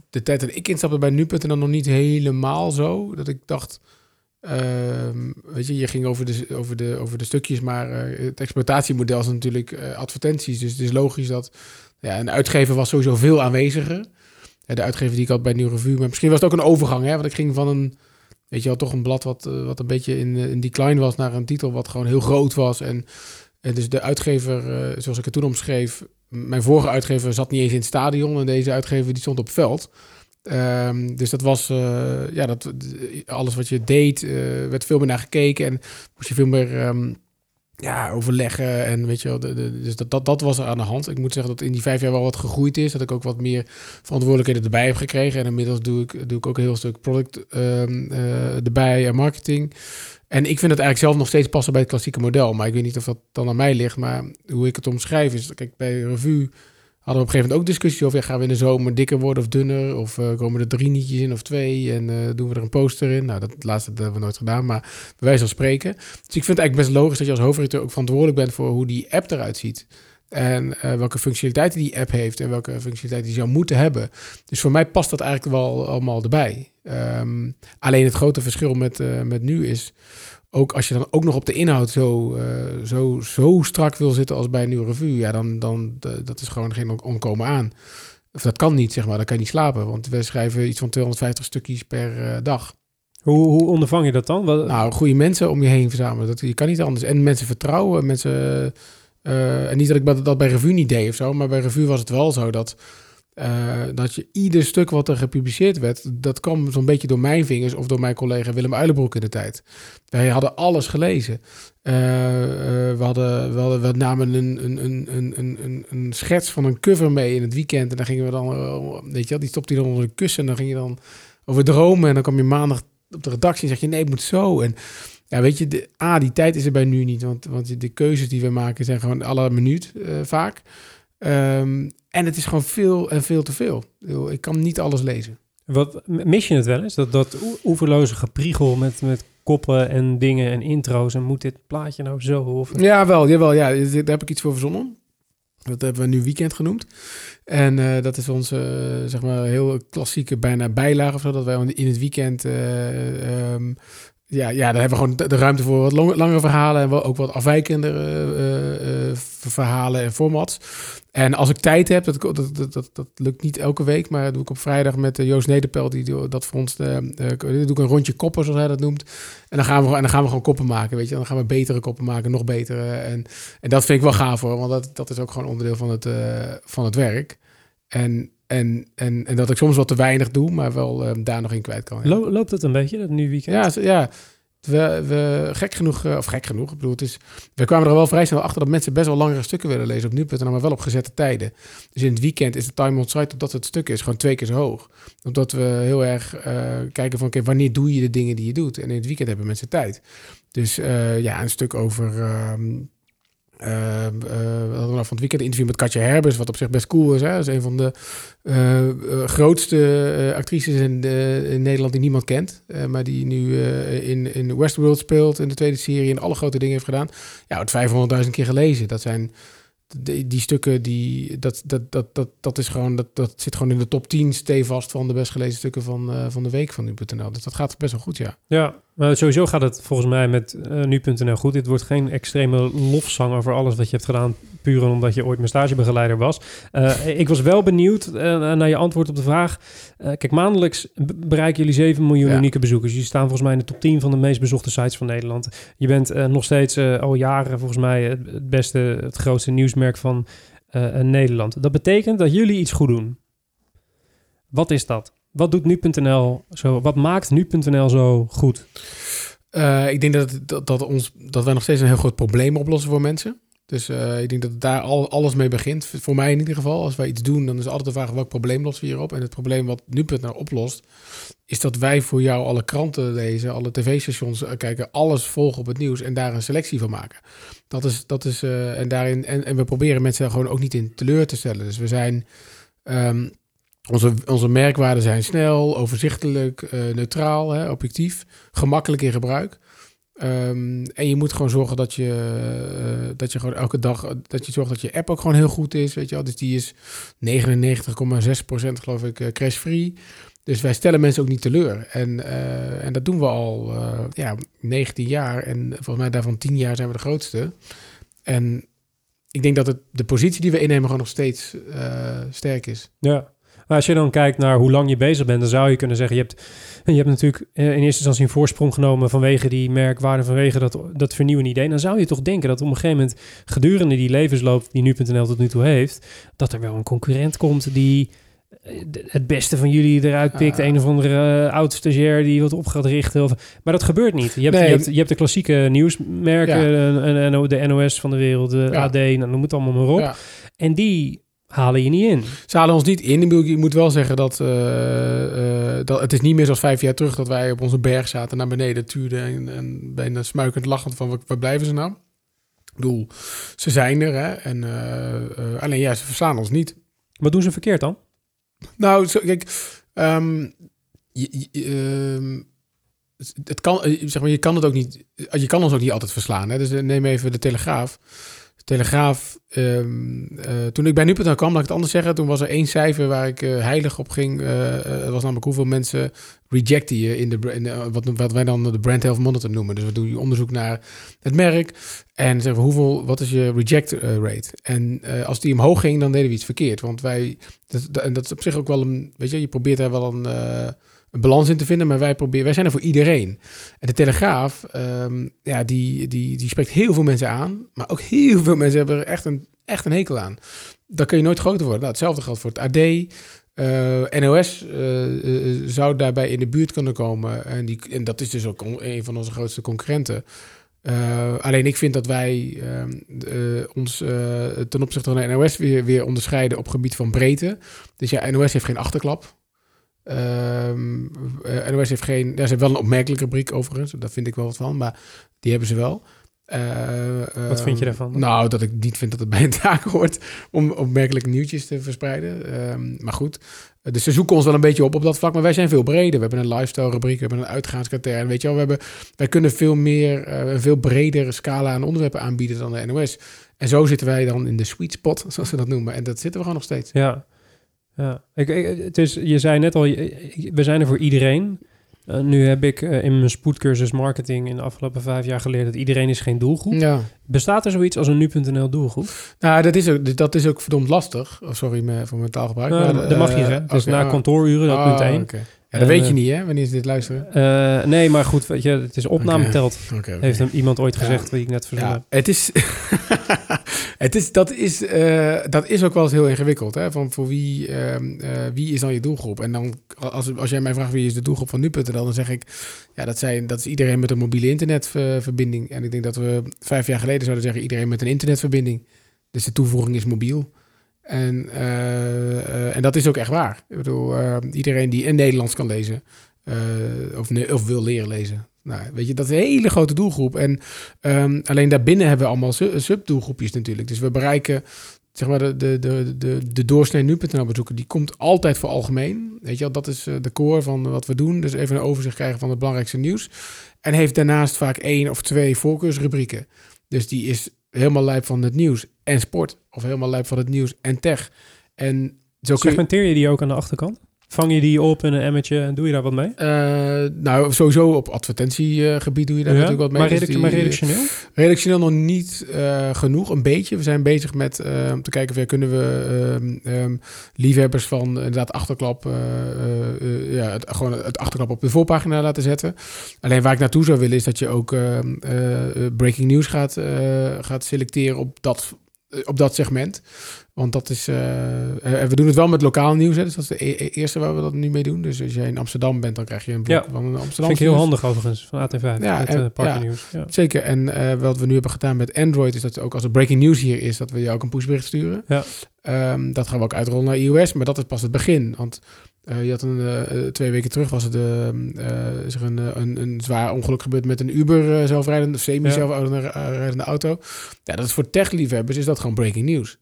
de tijd dat ik instapte bij nu.nl nog niet helemaal zo. Dat ik dacht, ehm, weet je, je ging over de, over de, over de stukjes, maar uh, het exploitatiemodel is natuurlijk uh, advertenties. Dus het is logisch dat ja, een uitgever was sowieso veel aanweziger. de uitgever die ik had bij Nieuw Revue. Maar misschien was het ook een overgang, hè? Want ik ging van een, weet je wel, toch een blad wat, wat een beetje in, in decline was naar een titel wat gewoon heel groot was. En dus de uitgever, eh, zoals ik het toen omschreef, mijn vorige uitgever zat niet eens in het stadion en deze uitgever die stond op veld. Um, dus dat was, uh, ja, dat, alles wat je deed, werd veel meer naar gekeken en moest je veel meer um, ja, overleggen. En weet je wel, de, dus dat, dat, dat was er aan de hand. Ik moet zeggen dat in die vijf jaar wel wat gegroeid is. Dat ik ook wat meer verantwoordelijkheden erbij heb gekregen. En inmiddels doe ik, doe ik ook een heel stuk product uh, erbij en marketing. En ik vind het eigenlijk zelf nog steeds passen bij het klassieke model. Maar ik weet niet of dat dan aan mij ligt. Maar hoe ik het omschrijf is... Kijk, bij Revue hadden we op een gegeven moment ook discussies over... Ja, gaan we in de zomer dikker worden of dunner? Of uh, komen er drie nietjes in of twee? En uh, doen we er een poster in? Nou, dat laatste dat hebben we nooit gedaan. Maar bij wijze van spreken. Dus ik vind het eigenlijk best logisch dat je als hoofdredacteur ook verantwoordelijk bent... voor hoe die app eruit ziet. En uh, welke functionaliteiten die app heeft en welke functionaliteiten die zou moeten hebben. Dus voor mij past dat eigenlijk wel allemaal erbij. Um, alleen het grote verschil met, uh, met nu is, ook als je dan ook nog op de inhoud zo, uh, zo, zo strak wil zitten als bij een nieuwe revue, ja, dan, dan dat is gewoon geen onkomen aan. Of dat kan niet, zeg maar. Dan kan je niet slapen, want we schrijven iets van 250 stukjes per dag. Hoe, hoe ondervang je dat dan? Wat... Nou, goede mensen om je heen verzamelen. Dat, je kan niet anders. En mensen vertrouwen, mensen uh, en niet dat ik dat bij Revue niet deed of zo, maar bij Revue was het wel zo dat, uh, dat je ieder stuk wat er gepubliceerd werd, dat kwam zo'n beetje door mijn vingers of door mijn collega Willem Uilenbroek in de tijd. Wij hadden alles gelezen. Uh, we, hadden, we, namen een, een, een, een, een, schets van een cover mee in het weekend en dan gingen we dan, weet je wel, die stopte je dan onder een kussen en dan ging je dan over dromen en dan kwam je maandag op de redactie en zeg je nee, het moet zo. En ja, weet je, de, A, die tijd is er bij nu niet. Want, want de keuzes die we maken zijn gewoon alle minuut uh, vaak. Um, en het is gewoon veel en veel te veel. Ik kan niet alles lezen. Wat mis je het wel eens? Dat, dat oeverloze gepriegel met, met koppen en dingen en intro's. En moet dit plaatje nou zo? Of... Ja, wel, jawel. Ja, daar heb ik iets voor verzonnen. Dat hebben we nu weekend genoemd. En uh, dat is onze, uh, zeg maar, heel klassieke bijna bijlage of zo. Dat wij in het weekend uh, um, ja, ja, daar hebben we gewoon de ruimte voor wat langere verhalen en ook wat afwijkende uh, uh, verhalen en formats. En als ik tijd heb, dat, dat, dat, dat, lukt niet elke week, maar dat doe ik op vrijdag met Joost Nederpelt, die dat voor ons, uh, doe ik een rondje koppen, zoals hij dat noemt. En dan gaan we, en dan gaan we gewoon koppen maken, weet je. Dan gaan we betere koppen maken, nog betere. En, en dat vind ik wel gaaf hoor, want dat, dat is ook gewoon onderdeel van het, van het werk. En en, en, en dat ik soms wat te weinig doe, maar wel um, daar nog in kwijt kan. Ja. Loopt het een beetje, dat nu weekend? Ja, ja. We, we, gek genoeg, uh, of gek genoeg, ik bedoel, het is, we kwamen er wel vrij snel achter dat mensen best wel langere stukken willen lezen op nu.nl, maar wel op gezette tijden. Dus in het weekend is de time on site op dat het stuk is gewoon twee keer zo hoog. Omdat we heel erg uh, kijken van, oké, okay, wanneer doe je de dingen die je doet? En in het weekend hebben mensen tijd. Dus uh, ja, een stuk over... Um, uh, uh, vanaf van het weekend. Een interview met Katja Herbers, wat op zich best cool is. Hè? Dat is een van de uh, grootste actrices in, Nederland die niemand kent. maar die nu in, in Westworld speelt in de tweede serie en alle grote dingen heeft gedaan. Ja, het 500.000 keer gelezen. Dat zijn die, stukken, die, dat, dat, dat, dat, dat, is gewoon, dat, dat zit gewoon in de top 10 stevast van de best gelezen stukken van, van de week van nu.nl. Dus dat gaat best wel goed, ja. Ja, maar sowieso gaat het volgens mij met uh, nu.nl goed. Dit wordt geen extreme lofzang over alles wat je hebt gedaan, puur omdat je ooit mijn stagebegeleider was. Uh, ik was wel benieuwd naar je antwoord op de vraag. kijk, maandelijks bereiken jullie 7 miljoen unieke bezoekers. Je staan volgens mij in de top 10 van de meest bezochte sites van Nederland. Je bent nog steeds al jaren volgens mij het beste, het grootste nieuwsmerk van Nederland. Dat betekent dat jullie iets goed doen. Wat is dat? Wat doet nu.nl zo? Wat maakt nu.nl zo goed? Uh, ik denk dat, dat, dat, ons, dat wij nog steeds een heel groot probleem oplossen voor mensen. Dus uh, ik denk dat daar al, alles mee begint. Voor mij in ieder geval. Als wij iets doen, dan is altijd de vraag welk probleem lossen we hierop. En het probleem wat nu.nl oplost, is dat wij voor jou alle kranten lezen, alle tv-stations uh, kijken, alles volgen op het nieuws en daar een selectie van maken. Dat is, dat is en daarin, en, we proberen mensen gewoon ook niet in teleur te stellen. Dus we zijn. Um, onze, onze merkwaarden zijn snel, overzichtelijk, uh, neutraal, hè, objectief, gemakkelijk in gebruik. Um, en je moet gewoon zorgen dat je, uh, dat je gewoon elke dag, dat je zorgt dat je app ook gewoon heel goed is, weet je wel. Dus die is 99,6% geloof ik uh, crash-free. Dus wij stellen mensen ook niet teleur. En, en dat doen we al ja, 19 jaar. En volgens mij daarvan 10 jaar zijn we de grootste. En ik denk dat het, de positie die we innemen gewoon nog steeds sterk is. Ja, maar als je dan kijkt naar hoe lang je bezig bent, dan zou je kunnen zeggen: je hebt, je hebt natuurlijk in eerste instantie een voorsprong genomen vanwege die merkwaarde, vanwege dat, dat vernieuwende idee. Dan zou je toch denken dat op een gegeven moment gedurende die levensloop die nu.nl tot nu toe heeft, dat er wel een concurrent komt die eh, het beste van jullie eruit pikt. Een of andere uh, oud-stagiair die wat op gaat richten. Of, maar dat gebeurt niet. Je hebt, je hebt, je hebt de klassieke nieuwsmerken, ja. de NOS van de wereld, de AD, nou, noem het allemaal maar op. En die halen je niet in. Ze halen ons niet in. Ik moet wel zeggen dat, uh, uh, dat het is niet meer zoals vijf jaar terug dat wij op onze berg zaten, naar beneden tuurden en, en bijna smuikend lachend van waar, blijven ze nou? Ik bedoel, ze zijn er hè? en uh, alleen ja, ze verslaan ons niet. Wat doen ze verkeerd dan? Nou, zo, kijk, um, je, je, het kan, zeg maar, je kan het ook niet, je kan ons ook niet altijd verslaan. Hè? Dus neem even de Telegraaf. Telegraaf, um, uh, toen ik bij nu.nl kwam, laat ik het anders zeggen. Toen was er één cijfer waar ik uh, heilig op ging. Uh, dat was namelijk hoeveel mensen rejecten je in de, in wat, wat wij dan de brand health monitor noemen. Dus we doen onderzoek naar het merk en zeggen we hoeveel, wat is je reject rate? En als die omhoog ging, dan deden we iets verkeerd. Want wij, dat, en dat is op zich ook wel een, weet je, je probeert daar wel een een balans in te vinden. Maar wij, proberen, wij zijn er voor iedereen. En de Telegraaf, um, ja, die, die, die spreekt heel veel mensen aan. Maar ook heel veel mensen hebben er echt een, echt een hekel aan. Dan kun je nooit groter worden. Nou, hetzelfde geldt voor het AD. Eh, NOS uh, uh, zou daarbij in de buurt kunnen komen. En, die, en dat is dus ook een van onze grootste concurrenten. Alleen ik vind dat wij uh, ons ten opzichte van de NOS weer, weer onderscheiden op gebied van breedte. Dus ja, NOS heeft geen achterklap. Um, uh, NOS heeft geen... Ja, ze hebben wel een opmerkelijke rubriek overigens. Daar vind ik wel wat van. Maar die hebben ze wel. Uh, wat vind je daarvan? Nou, dat ik niet vind dat het bij een taak hoort om opmerkelijke nieuwtjes te verspreiden. Um, maar goed, dus ze zoeken ons wel een beetje op op dat vlak. Maar wij zijn veel breder. We hebben een lifestyle rubriek, we hebben een uitgaanskriteria. En weet je wel, we hebben, wij kunnen veel meer, uh, een veel bredere scala aan onderwerpen aanbieden dan de NOS. En zo zitten wij dan in de sweet spot, zoals ze dat noemen. En dat zitten we gewoon nog steeds. Ja, ja, ik, het is, je zei net al, we zijn er voor iedereen. Uh, nu heb ik uh, in mijn spoedcursus marketing in de afgelopen vijf jaar geleerd dat iedereen is geen doelgroep. Ja. Bestaat er zoiets als een nu.nl doelgroep? Nou, dat is ook, dat is ook verdomd lastig. Oh, sorry voor mijn taalgebruik. Nou, maar, dat mag je zeggen. Dus okay, na kantooruren, dat oh, punt één. Okay. Ja, dat weet je niet, hè, wanneer ze dit luisteren. Uh, nee, maar goed, weet je, het is opname okay. telt. Okay, Heeft hem iemand ooit gezegd, wie ik net verzonnen ja, Het is, het is, dat, is, uh, dat is ook wel eens heel ingewikkeld. Hè? Van voor wie, uh, wie is dan je doelgroep? En dan, als, als jij mij vraagt wie is de doelgroep van nu.nl, dan zeg ik, ja, dat, zijn, dat is iedereen met een mobiele internetverbinding. En ik denk dat we vijf jaar geleden zouden zeggen, iedereen met een internetverbinding. Dus de toevoeging is mobiel. En, uh, uh, en dat is ook echt waar. Ik bedoel, uh, iedereen die in Nederlands kan lezen, of, of wil leren lezen. Nou, weet je, dat is een hele grote doelgroep. En um, alleen daarbinnen hebben we allemaal subdoelgroepjes natuurlijk. Dus we bereiken, zeg maar, de, de, de, de, doorsnee nu.nl bezoeker, die komt altijd voor algemeen. Weet je wel, dat is de core van wat we doen. Dus even een overzicht krijgen van het belangrijkste nieuws. En heeft daarnaast vaak één of twee voorkeursrubrieken. Dus die is helemaal lijp van het nieuws en sport. Of helemaal lijp van het nieuws en tech. En zo Segmenteer je die ook aan de achterkant? Vang je die op in een emmetje en doe je daar wat mee? Uh, nou, sowieso op advertentiegebied doe je daar natuurlijk wat mee. Maar, dus maar redactioneel? Redactioneel nog niet uh, genoeg, een beetje. We zijn bezig met uh, te kijken of kunnen we um, liefhebbers van inderdaad achterklap, ja, het, gewoon het achterklap op de voorpagina laten zetten. Alleen waar ik naartoe zou willen is dat je ook ehm, breaking news gaat, gaat selecteren op dat, op dat segment. Want dat is. Uh, we doen het wel met lokaal nieuws. Hè, dus dat is de e-, e-, eerste waar we dat nu mee doen. Dus als jij in Amsterdam bent, dan krijg je een blok ja, van Amsterdam. Vind ik heel handig overigens van AT5. Ja, met, en, uh, nieuws. Ja. Zeker. En uh, wat we nu hebben gedaan met Android is dat ook als er breaking news hier is, dat we jou ook een pushbericht sturen. Ja. Um, dat gaan we ook uitrollen naar iOS, maar dat is pas het begin. Want je had een, twee weken terug was het is er een, een, een, zwaar ongeluk gebeurd met een Uber zelfrijdende, semi-zelfrijdende auto. Ja, dat is voor tech-liefhebbers is dat gewoon breaking news.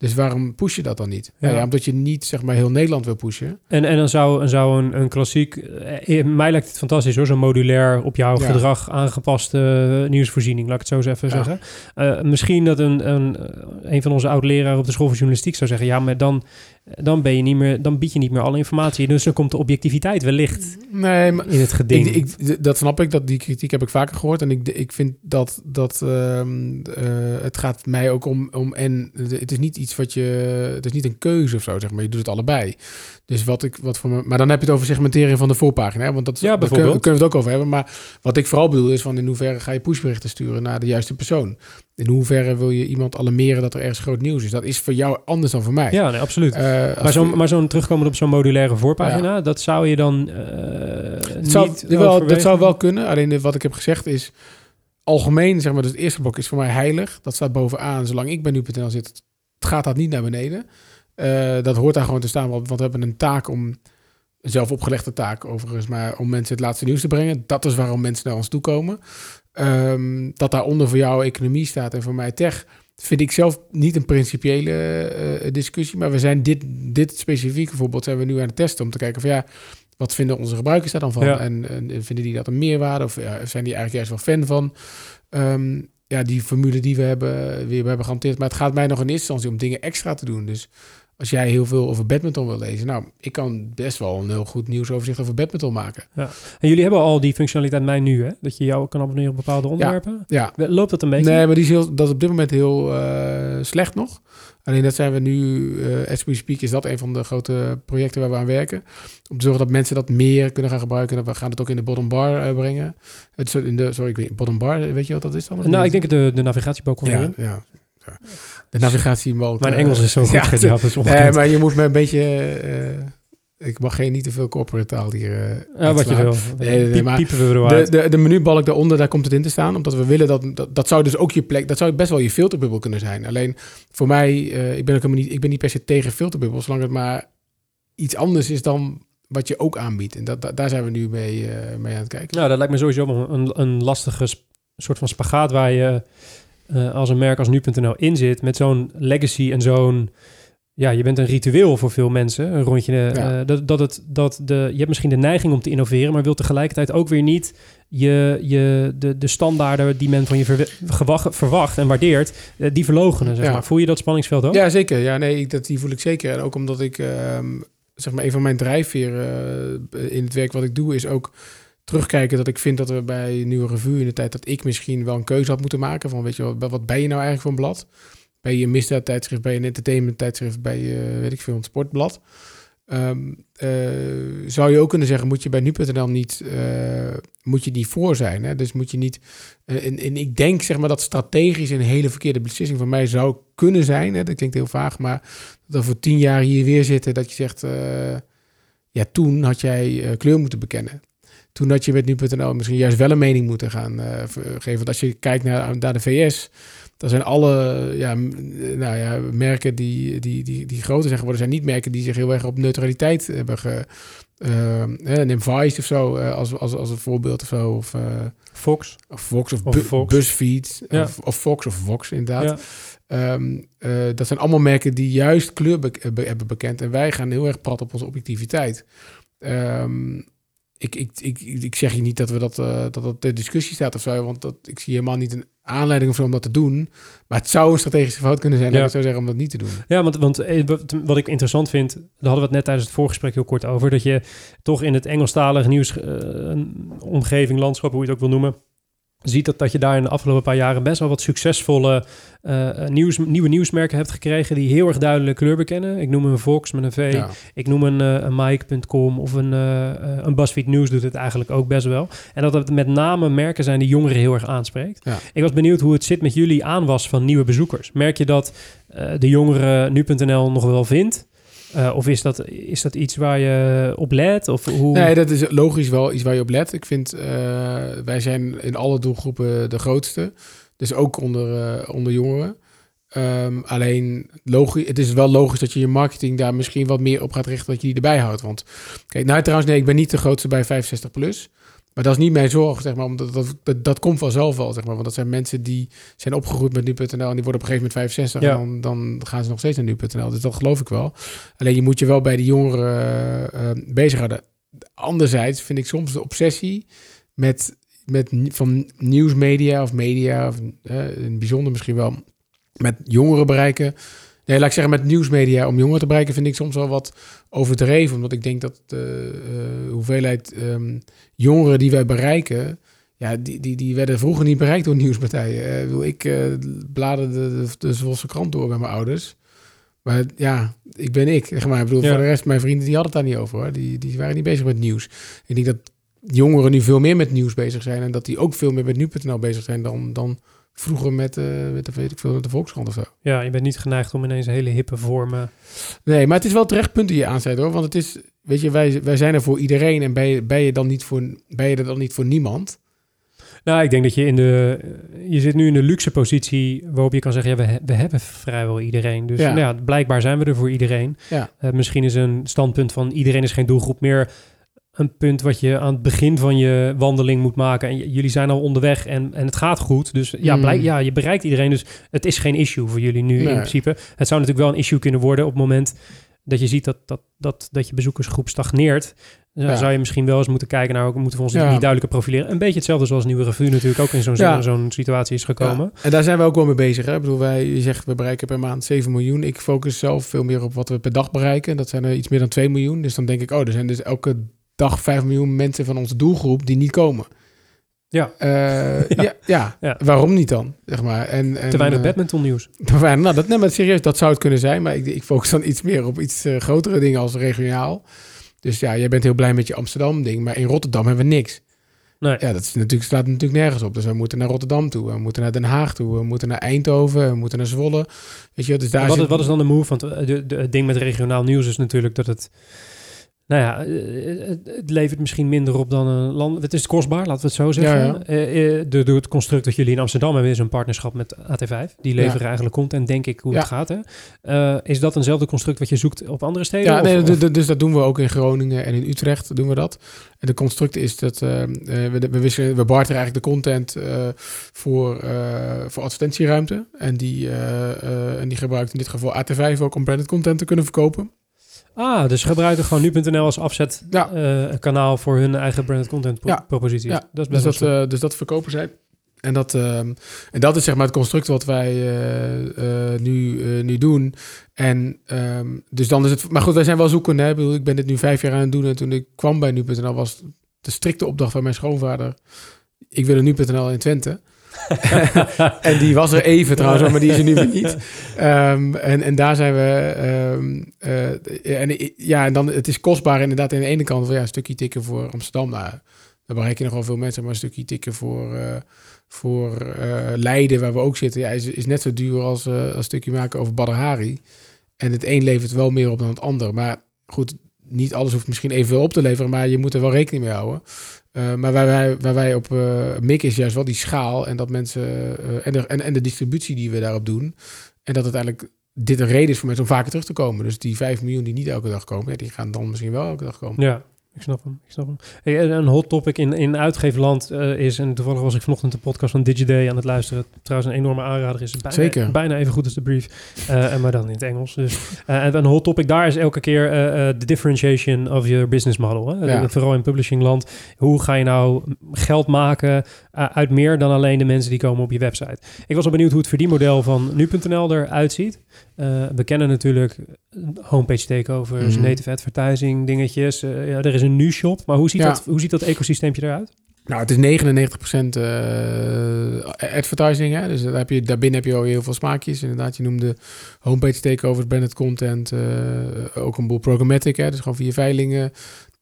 Dus waarom push je dat dan niet? Ja. ja. omdat je niet zeg maar heel Nederland wil pushen. En, en dan zou, zou een, een klassiek... Eh, mij lijkt het fantastisch hoor, zo'n modulair op jouw gedrag aangepaste nieuwsvoorziening, laat ik het zo even zeggen. Uh, misschien dat een, een, een van onze oud-leraren op de school van journalistiek zou zeggen... ja, maar dan dan ben je niet meer, dan bied je niet meer alle informatie. Dus dan komt de objectiviteit wellicht nee, maar in het geding. Ik, ik, dat snap ik, dat die kritiek heb ik vaker gehoord. En ik, ik vind dat, dat uh, het gaat mij ook om, om en het is niet iets wat je, het is niet een keuze of zo, zeg maar. Je doet het allebei. Dus wat ik, wat voor me, maar dan heb je het over segmenteren van de voorpagina. Hè? Want dat, ja, bijvoorbeeld. kunnen we het ook over hebben. Maar wat ik vooral bedoel is van in hoeverre ga je pushberichten sturen naar de juiste persoon. In hoeverre wil je iemand alarmeren dat er ergens groot nieuws is? Dat is voor jou anders dan voor mij. Ja, nee, absoluut. Uh, maar zo'n maar zo'n terugkomen op zo'n modulaire voorpagina, dat zou je dan uh, niet zou, wel, Dat zou wel kunnen. Alleen wat ik heb gezegd is algemeen, zeg maar, dus het eerste blok is voor mij heilig. Dat staat bovenaan. Zolang ik bij nu.nl zit, gaat dat niet naar beneden. Uh, dat hoort daar gewoon te staan, want we hebben een taak om een zelf opgelegde taak overigens, maar om mensen het laatste nieuws te brengen. Dat is waarom mensen naar ons toe komen. Um, dat daaronder voor jou economie staat en voor mij tech, vind ik zelf niet een principiële uh, discussie. Maar we zijn dit, dit specifieke voorbeeld zijn we nu aan het testen om te kijken van ja, wat vinden onze gebruikers daar dan van? En, en, vinden die dat een meerwaarde of ja, zijn die eigenlijk juist wel fan van? Um, ja, die formule die we hebben, weer hebben gehanteerd. Maar het gaat mij nog in eerste instantie om dingen extra te doen. Dus als jij heel veel over badminton wil lezen, nou, ik kan best wel een heel goed nieuwsoverzicht over badminton maken. Ja. En jullie hebben al die functionaliteit mij nu, hè? Dat je jou kan abonneren op bepaalde onderwerpen. Ja. Loopt dat een beetje? Nee, maar die is heel, dat is op dit moment heel uh, slecht nog. Alleen dat zijn we nu, uh, as we speak, is dat een van de grote projecten waar we aan werken. Om te zorgen dat mensen dat meer kunnen gaan gebruiken. We gaan het ook in de bottom bar uh, brengen. Het, in de, sorry, ik weet, bottom bar, weet je wat dat is dan? Nou, ik denk de, de navigatiebalk. Ja, ja. De navigatie mogelijk. Mijn Engels is zo goed. Ja, ja, is nee, maar je moet me een beetje... Uh, ik mag geen niet te veel corporate taal hier. Uh, ja, wat je wil. Nee, nee, maar piepen we de, de, de menubalk daaronder, daar komt het in te staan. Omdat we willen dat, dat... Dat zou dus ook je plek... Dat zou best wel je filterbubbel kunnen zijn. Alleen voor mij... Uh, ik, ben ook niet, ik ben niet per se tegen filterbubbels. Zolang het maar iets anders is dan wat je ook aanbiedt. En dat, daar zijn we nu mee, mee aan het kijken. Nou, dat lijkt me sowieso een, een lastige soort van spagaat waar je uh, als een merk als nu.nl in zit met zo'n legacy en zo'n ja, je bent een ritueel voor veel mensen. Een rondje. Uh, dat, dat het, dat de, je hebt misschien de neiging om te innoveren, maar wil tegelijkertijd ook weer niet je, je, de, de standaarden die men van je verwacht en waardeert, uh, die verlogenen. Zeg maar. Voel je dat spanningsveld ook? Ja, zeker. Ja, nee, dat, die voel ik zeker. En ook omdat ik, ehm, zeg maar, een van mijn drijfveren in het werk wat ik doe, is ook terugkijken dat ik vind dat we bij Nieuwe Revue in de tijd dat ik misschien wel een keuze had moeten maken van weet je wat, wat ben je nou eigenlijk voor een blad? Ben je een misdaad tijdschrift, ben je een entertainment tijdschrift, bij je weet ik veel een sportblad? Um, zou je ook kunnen zeggen, moet je bij nu.nl niet, uh, moet je niet voor zijn. Hè? Dus moet je niet, uh, en, en, ik denk zeg maar dat strategisch een hele verkeerde beslissing van mij zou kunnen zijn. Hè? Dat klinkt heel vaag, maar dat we voor tien jaar hier weer zitten, dat je zegt, ja toen had jij kleur moeten bekennen. Toen dat je met nu.nl misschien juist wel een mening moeten gaan uh, geven. Want als je kijkt naar, naar de VS, dan zijn alle ja, nou ja, merken die, die, die, die groter zijn geworden, zijn niet merken die zich heel erg op neutraliteit hebben ge, uh, neem Vice of zo als, als, als een voorbeeld of zo. Of, uh, Fox. Of Fox of, of bu Fox. BuzzFeed. Ja. Of, of, Fox of Vox inderdaad. Ja. Um, dat zijn allemaal merken die juist kleur be hebben bekend. En wij gaan heel erg prat op onze objectiviteit. Um, ik, ik, ik, ik zeg je niet dat we dat, uh, dat dat de discussie staat of zo, want dat, ik zie helemaal niet een aanleiding of zo om dat te doen. Maar het zou een strategische fout kunnen zijn, ja. ik zou zeggen, om dat niet te doen. Ja, want, want eh, wat ik interessant vind, daar hadden we het net tijdens het voorgesprek heel kort over, dat je toch in het Engelstalige nieuws, uh, omgeving, landschap, hoe je het ook wil noemen, ziet dat, dat je daar in de afgelopen paar jaren best wel wat succesvolle uh, nieuws, nieuwe nieuwsmerken hebt gekregen die heel erg duidelijk kleur bekennen. Ik noem een Vox met een V. Ik noem een, uh, een Mike.com of een, uh, een BuzzFeed News doet het eigenlijk ook best wel. En dat het met name merken zijn die jongeren heel erg aanspreekt. Ja. Ik was benieuwd hoe het zit met jullie aanwas van nieuwe bezoekers. Merk je dat de jongeren nu.nl nog wel vindt? Uh, of is dat, is dat iets waar je op let? Of hoe... Nee, dat is logisch wel iets waar je op let. Ik vind, uh, wij zijn in alle doelgroepen de grootste. Dus ook onder, uh, onder jongeren. Um, alleen, logisch, het is wel logisch dat je je marketing daar misschien wat meer op gaat richten, dat je die erbij houdt. Want, kijk, nou trouwens, nee, ik ben niet de grootste bij 65 plus. Maar dat is niet mijn zorg, zeg maar, omdat dat, dat, dat komt vanzelf wel, zeg maar. Want dat zijn mensen die zijn opgegroeid met nu.nl en die worden op een gegeven moment 65 ja. en dan, dan gaan ze nog steeds naar nu.nl. Dus dat geloof ik wel. Alleen je moet je wel bij de jongeren uh, bezighouden. Anderzijds vind ik soms de obsessie met, met van nieuwsmedia of media, of, uh, in bijzonder misschien wel, met jongeren bereiken Nee, laat ik zeggen, met nieuwsmedia om jongeren te bereiken vind ik soms wel wat overdreven. Omdat ik denk dat de uh, hoeveelheid um, jongeren die wij bereiken, ja, die, die, die werden vroeger niet bereikt door nieuwspartijen. Uh, ik uh, bladerde de, de, de krant door bij mijn ouders. Maar ja, ik ben ik. Zeg maar. Ik bedoel, ja. voor de rest, mijn vrienden die hadden het daar niet over. Hoor. Die, die waren niet bezig met nieuws. Ik denk dat jongeren nu veel meer met nieuws bezig zijn. En dat die ook veel meer met nu.nl bezig zijn dan, dan vroeger met, uh, met, de, weet ik veel, met de Volkskrant of zo. Ja, je bent niet geneigd om ineens hele hippe vormen... Nee, maar het is wel terecht punt die je aanzet hoor. Want het is, weet je, wij, wij zijn er voor iedereen. En ben je, ben je, dan niet voor, ben je er dan niet voor niemand? Nou, ik denk dat je in de... Je zit nu in de luxe positie waarop je kan zeggen... Ja, we, we hebben vrijwel iedereen. Dus ja. Nou ja, blijkbaar zijn we er voor iedereen. Ja. Uh, misschien is een standpunt van iedereen is geen doelgroep meer een punt wat je aan het begin van je wandeling moet maken. En jullie zijn al onderweg en, en het gaat goed. Dus ja, mm. blijk, ja, je bereikt iedereen. Dus het is geen issue voor jullie nu in principe. Het zou natuurlijk wel een issue kunnen worden op het moment dat je ziet dat, dat, dat, dat je bezoekersgroep stagneert. Dan ja. zou je misschien wel eens moeten kijken naar, moeten we ons ja. niet duidelijker profileren. Een beetje hetzelfde zoals Nieuwe Revue natuurlijk ook in zo'n ja. zo'n situatie is gekomen. En daar zijn we ook wel mee bezig. Hè? Ik bedoel, wij, je zegt we bereiken per maand 7 miljoen. Ik focus zelf veel meer op wat we per dag bereiken. Dat zijn er iets meer dan 2 miljoen. Dus dan denk ik, oh, er zijn dus elke dag 5 miljoen mensen van onze doelgroep die niet komen. Ja. Uh, ja. ja. ja. waarom niet dan? Zeg maar. en, en, te weinig uh, badminton nieuws. Te weinig, nou, dat, nee, maar serieus, dat zou het kunnen zijn. Maar ik, ik focus dan iets meer op iets uh, grotere dingen als regionaal. Dus ja, jij bent heel blij met je Amsterdam ding. Maar in Rotterdam hebben we niks. Nee. Ja, dat is natuurlijk, staat natuurlijk nergens op. Dus we moeten naar Rotterdam toe, we moeten naar Den Haag toe, we moeten naar Eindhoven, we moeten naar Zwolle. Weet je, dus daar wat, is, wat is dan de move? Want het ding met regionaal nieuws is natuurlijk dat het nou ja, eh, het, levert misschien minder op dan een land. Het is kostbaar, laten we het zo zeggen. Ja, ja. De, door het construct dat jullie in Amsterdam hebben, is een partnerschap met AT5. Die leveren ja. eigenlijk content, denk ik, hoe het gaat. Hè? Uh, is dat eenzelfde construct wat je zoekt op andere steden? Ja, nee, of? dus dat doen we ook in Groningen en in Utrecht doen we dat. En de construct is dat we, we, wisselen, we barteren eigenlijk de content voor, voor advertentieruimte. En die, en die gebruikt in dit geval AT5 ook om branded content te kunnen verkopen. Ah, dus gebruiken gewoon nu.nl als afzet ja. uh, kanaal voor hun eigen branded content ja. proposities. Ja. Dat is best dus, dat, uh, dus dat verkopen zij. En dat, uh, en dat is zeg maar het construct wat wij nu, nu doen. En um, dus dan is het. Maar goed, wij zijn wel zoekende. Hè? Ik ben dit nu vijf jaar aan het doen. En toen ik kwam bij nu.nl was de strikte opdracht van mijn schoonvader. Ik wil een nu.nl in Twente. en die was er even trouwens, maar die is er nu weer niet. Um, en, en daar zijn we. Um, uh, en ja, en dan het is kostbaar inderdaad aan de ene kant van ja, een stukje tikken voor Amsterdam. Nou, daar bereik je nog wel veel mensen, maar een stukje tikken voor, uh, voor uh, Leiden, waar we ook zitten, ja, is, is net zo duur als een stukje maken over Badr Hari. En het een levert wel meer op dan het ander. Maar goed, niet alles hoeft misschien evenveel op te leveren, maar je moet er wel rekening mee houden. Uh, maar waar wij, waar wij op uh, mikken is juist wel die schaal en dat mensen uh, en, de, en, en de distributie die we daarop doen. En dat uiteindelijk dit een reden is voor mensen om vaker terug te komen. Dus die 5 miljoen die niet elke dag komen, die gaan dan misschien wel elke dag komen. Ja, ik snap hem. Ik snap hem. Hey, een hot topic in, in uitgeefland uh, is, en toevallig was ik vanochtend de podcast van DigiDay aan het luisteren. Trouwens, een enorme aanrader is. Bijna, Zeker. Bijna even goed als de brief, uh, maar dan in het Engels. Dus, uh, en een hot topic daar is elke keer de differentiation of your business model. Hè? Ja. Vooral in publishingland. Hoe ga je nou geld maken uit meer dan alleen de mensen die komen op je website? Ik was al benieuwd hoe het verdienmodel van nu.nl eruit ziet. we kennen natuurlijk homepage takeovers, mm -hmm. native advertising dingetjes. ja, er is een nu-shop. Maar hoe ziet, ja. dat, hoe ziet dat ecosysteempje eruit? Nou, het is 99% uh, advertising. Hè? Dus daar heb je, daarbinnen heb je al heel veel smaakjes. Inderdaad, je noemde homepage takeovers, branded content. Ook een boel programmatic. Hè? Dus gewoon via veilingen,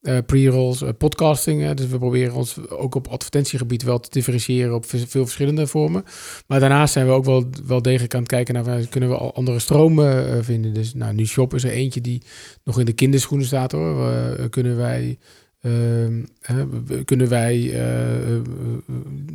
uh, pre-rolls, podcasting. Hè? Dus we proberen ons ook op advertentiegebied wel te differentiëren op veel verschillende vormen. Maar daarnaast zijn we ook wel, wel degelijk aan het kijken naar kunnen we al andere stromen vinden. Dus nou, nu Shop is er eentje die nog in de kinderschoenen staat hoor. kunnen wij uh, kunnen wij uh,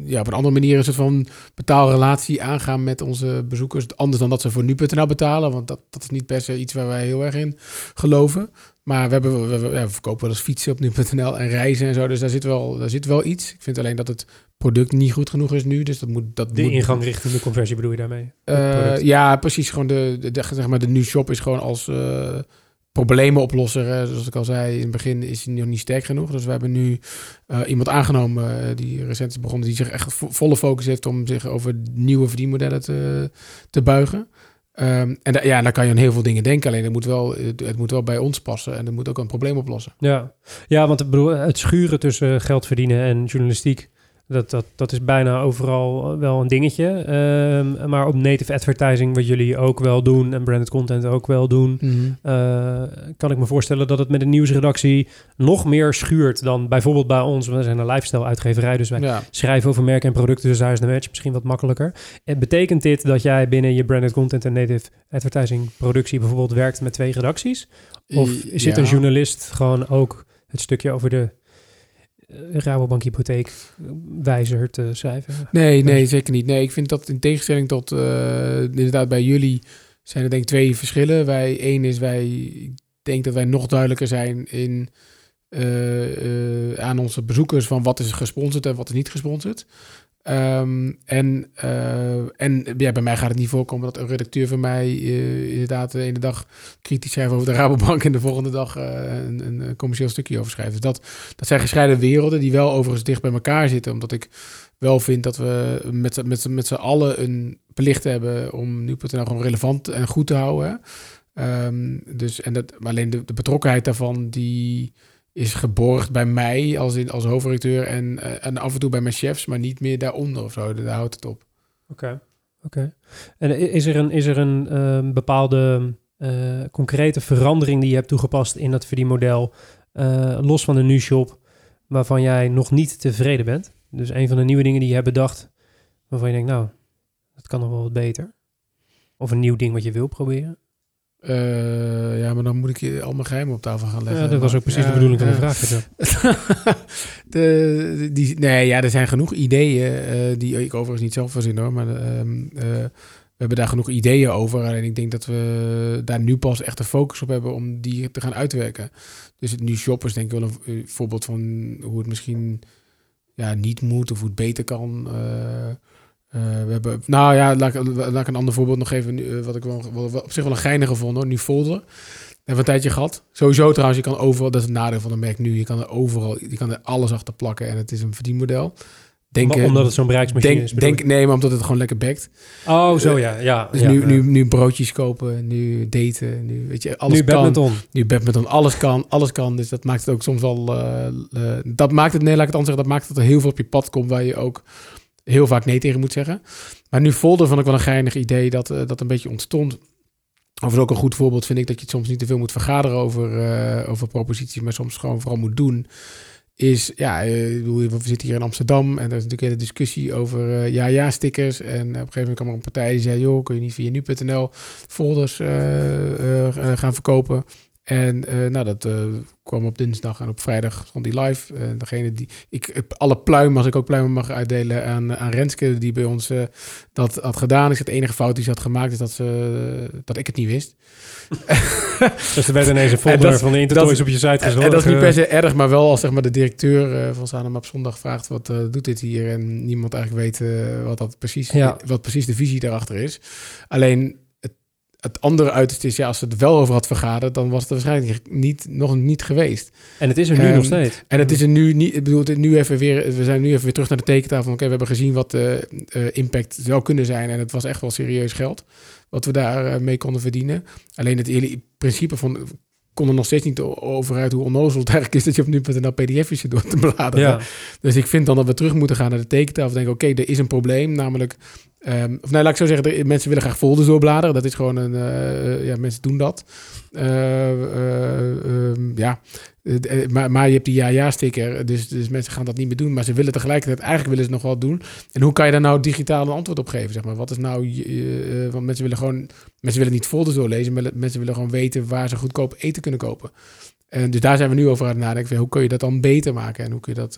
ja, op een andere manier een soort van betaalrelatie aangaan met onze bezoekers. Anders dan dat ze voor nu.nl betalen, want dat, dat is niet per se iets waar wij heel erg in geloven. Maar we, hebben, we, we, ja, we verkopen wel eens fietsen op nu.nl en reizen en zo. Dus daar zit, wel, daar zit wel iets. Ik vind alleen dat het product niet goed genoeg is nu. Dus dat moet. Dat de moet... ingang richting de conversie bedoel je daarmee? Uh, ja, precies. Gewoon de, de, de, zeg maar de nu shop is gewoon als. Uh, problemenoplosser, zoals ik al zei in het begin, is hij nog niet sterk genoeg. Dus we hebben nu uh, iemand aangenomen die recent is begonnen, die zich echt vo volle focus heeft om zich over nieuwe verdienmodellen te, te buigen. Um, en ja, daar kan je aan heel veel dingen denken. Alleen het moet, wel, het, moet wel bij ons passen en het moet ook een probleem oplossen. Ja, ja want het schuren tussen geld verdienen en journalistiek dat, dat, dat is bijna overal wel een dingetje. Um, maar op native advertising, wat jullie ook wel doen en branded content ook wel doen, mm -hmm. uh, kan ik me voorstellen dat het met een nieuwsredactie nog meer schuurt dan bijvoorbeeld bij ons. We zijn een lifestyle uitgeverij, dus wij ja. schrijven over merken en producten, dus daar is de match misschien wat makkelijker. En betekent dit dat jij binnen je branded content en native advertising productie bijvoorbeeld werkt met twee redacties? Of zit ja. een journalist gewoon ook het stukje over de Rabobank hypotheek wijzer te schrijven? Nee, nee, zeker niet. Nee, ik vind dat in tegenstelling tot uh, inderdaad bij jullie zijn er denk ik twee verschillen. Wij, één is wij, ik denk dat wij nog duidelijker zijn in uh, uh, aan onze bezoekers van wat is gesponsord en wat is niet gesponsord. Um, en uh, en bij mij gaat het niet voorkomen dat een redacteur van mij uh, inderdaad de ene dag kritisch schrijft over de Rabobank en de volgende dag uh, een, een, commercieel stukje over schrijft. Dus dat, dat zijn gescheiden werelden die wel overigens dicht bij elkaar zitten, omdat ik wel vind dat we met, met, met z'n allen een plicht hebben om nu.nl gewoon relevant en goed te houden. Um, dus, en dat, maar alleen de betrokkenheid daarvan, die is geborgd bij mij als, in, als hoofdredacteur en, uh, en af en toe bij mijn chefs, maar niet meer daaronder of zo. Daar houdt het op. Oké, oké. En is er een, is er een uh, bepaalde uh, concrete verandering die je hebt toegepast in dat verdienmodel, los van de nu-shop, waarvan jij nog niet tevreden bent? Dus een van de nieuwe dingen die je hebt bedacht, waarvan je denkt, nou, dat kan nog wel wat beter. Of een nieuw ding wat je wil proberen? Uh, ja, maar dan moet ik je al mijn geheimen op tafel gaan leggen. Ja, dat was ook precies ja, de bedoeling van de vraag. de, die, nee, ja, er zijn genoeg ideeën uh, die ik overigens niet zelf verzin hoor. Maar uh, we hebben daar genoeg ideeën over. Alleen ik denk dat we daar nu pas echt de focus op hebben om die te gaan uitwerken. Dus het nu shoppers denk ik wel een voorbeeld van hoe het misschien ja, niet moet of hoe het beter kan. Uh, we hebben, nou ja, laat, laat ik een ander voorbeeld nog even, uh, wat ik wel, wel, wel, op zich wel een geinig gevonden, nu folder. Hebben we een tijdje gehad. Sowieso trouwens, je kan overal, dat is het nadeel van de merk nu, je kan er overal, je kan er alles achter plakken en het is een verdienmodel. Denk, omdat het zo'n bereiksmachine denk, is? Denk, nee, maar omdat het gewoon lekker bekt. Oh, zo ja. ja dus ja, nu, ja. Nu, nu broodjes kopen, nu daten, nu weet je, alles nu kan. badminton. Nu badminton, alles kan, alles kan. Dus dat maakt het ook soms wel, uh, uh, dat maakt het, nee, laat ik het anders zeggen, dat maakt dat er heel veel op je pad komt waar je ook heel vaak nee tegen moet zeggen. Maar nu Folder vond ik wel een geinig idee dat uh, dat een beetje ontstond. Overigens ook een goed voorbeeld vind ik dat je het soms niet te veel moet vergaderen over, uh, over proposities, maar soms gewoon vooral moet doen. Is, ja, uh, we zitten hier in Amsterdam en er is natuurlijk hele discussie over ja-ja-stickers. En op een gegeven moment kwam er een partij die zei, joh, kun je niet via nu.nl folders gaan verkopen? En uh, nou, dat uh, kwam op dinsdag en op vrijdag stond die live. En degene die, ik alle pluimen, als ik ook pluimen mag uitdelen aan, aan Renske, die bij ons uh, dat had gedaan. Ik het enige fout die ze had gemaakt is dat, ze, dat ik het niet wist. dus er werd ineens een folder van de Intertoys op je site gezet. En dat is niet per se erg, maar wel als zeg maar, de directeur van Sanema op zondag vraagt wat doet dit hier en niemand eigenlijk weet wat, dat precies, ja. wat precies de visie daarachter is. Alleen het andere uiterste is, ja, als het wel over had vergaderd, dan was het waarschijnlijk niet, nog niet geweest. En het is er nu um, nog steeds. En het is er nu niet, ik bedoel, nu even weer, we zijn nu even weer terug naar de tekentafel. Oké, we hebben gezien wat de uh, impact zou kunnen zijn. En het was echt wel serieus geld wat we daar uh, mee konden verdienen. Alleen het hele principe van kon er nog steeds niet over uit hoe onnozel het eigenlijk is dat je op nu.nl pdf'jes door te bladeren. Ja. Dus ik vind dan dat we terug moeten gaan naar de tekentafel. Denken, oké, er is een probleem, namelijk... Um, of nou, laat ik zo zeggen, de, mensen willen graag folders doorbladeren. Dat is gewoon een... Uh, ja, mensen doen dat. Uh, um, ja, eh, maar, maar je hebt die ja-ja-sticker, dus, dus mensen gaan dat niet meer doen. Maar ze willen tegelijkertijd, eigenlijk willen ze nog wel doen. En hoe kan je daar nou digitaal een antwoord op geven? Zeg maar? Wat is nou, uh, want mensen willen gewoon, mensen willen niet folders doorlezen, maar mensen willen gewoon weten waar ze goedkoop eten kunnen kopen. En dus daar zijn we nu over aan het nadenken. Hoe kun je dat dan beter maken? En hoe kun je dat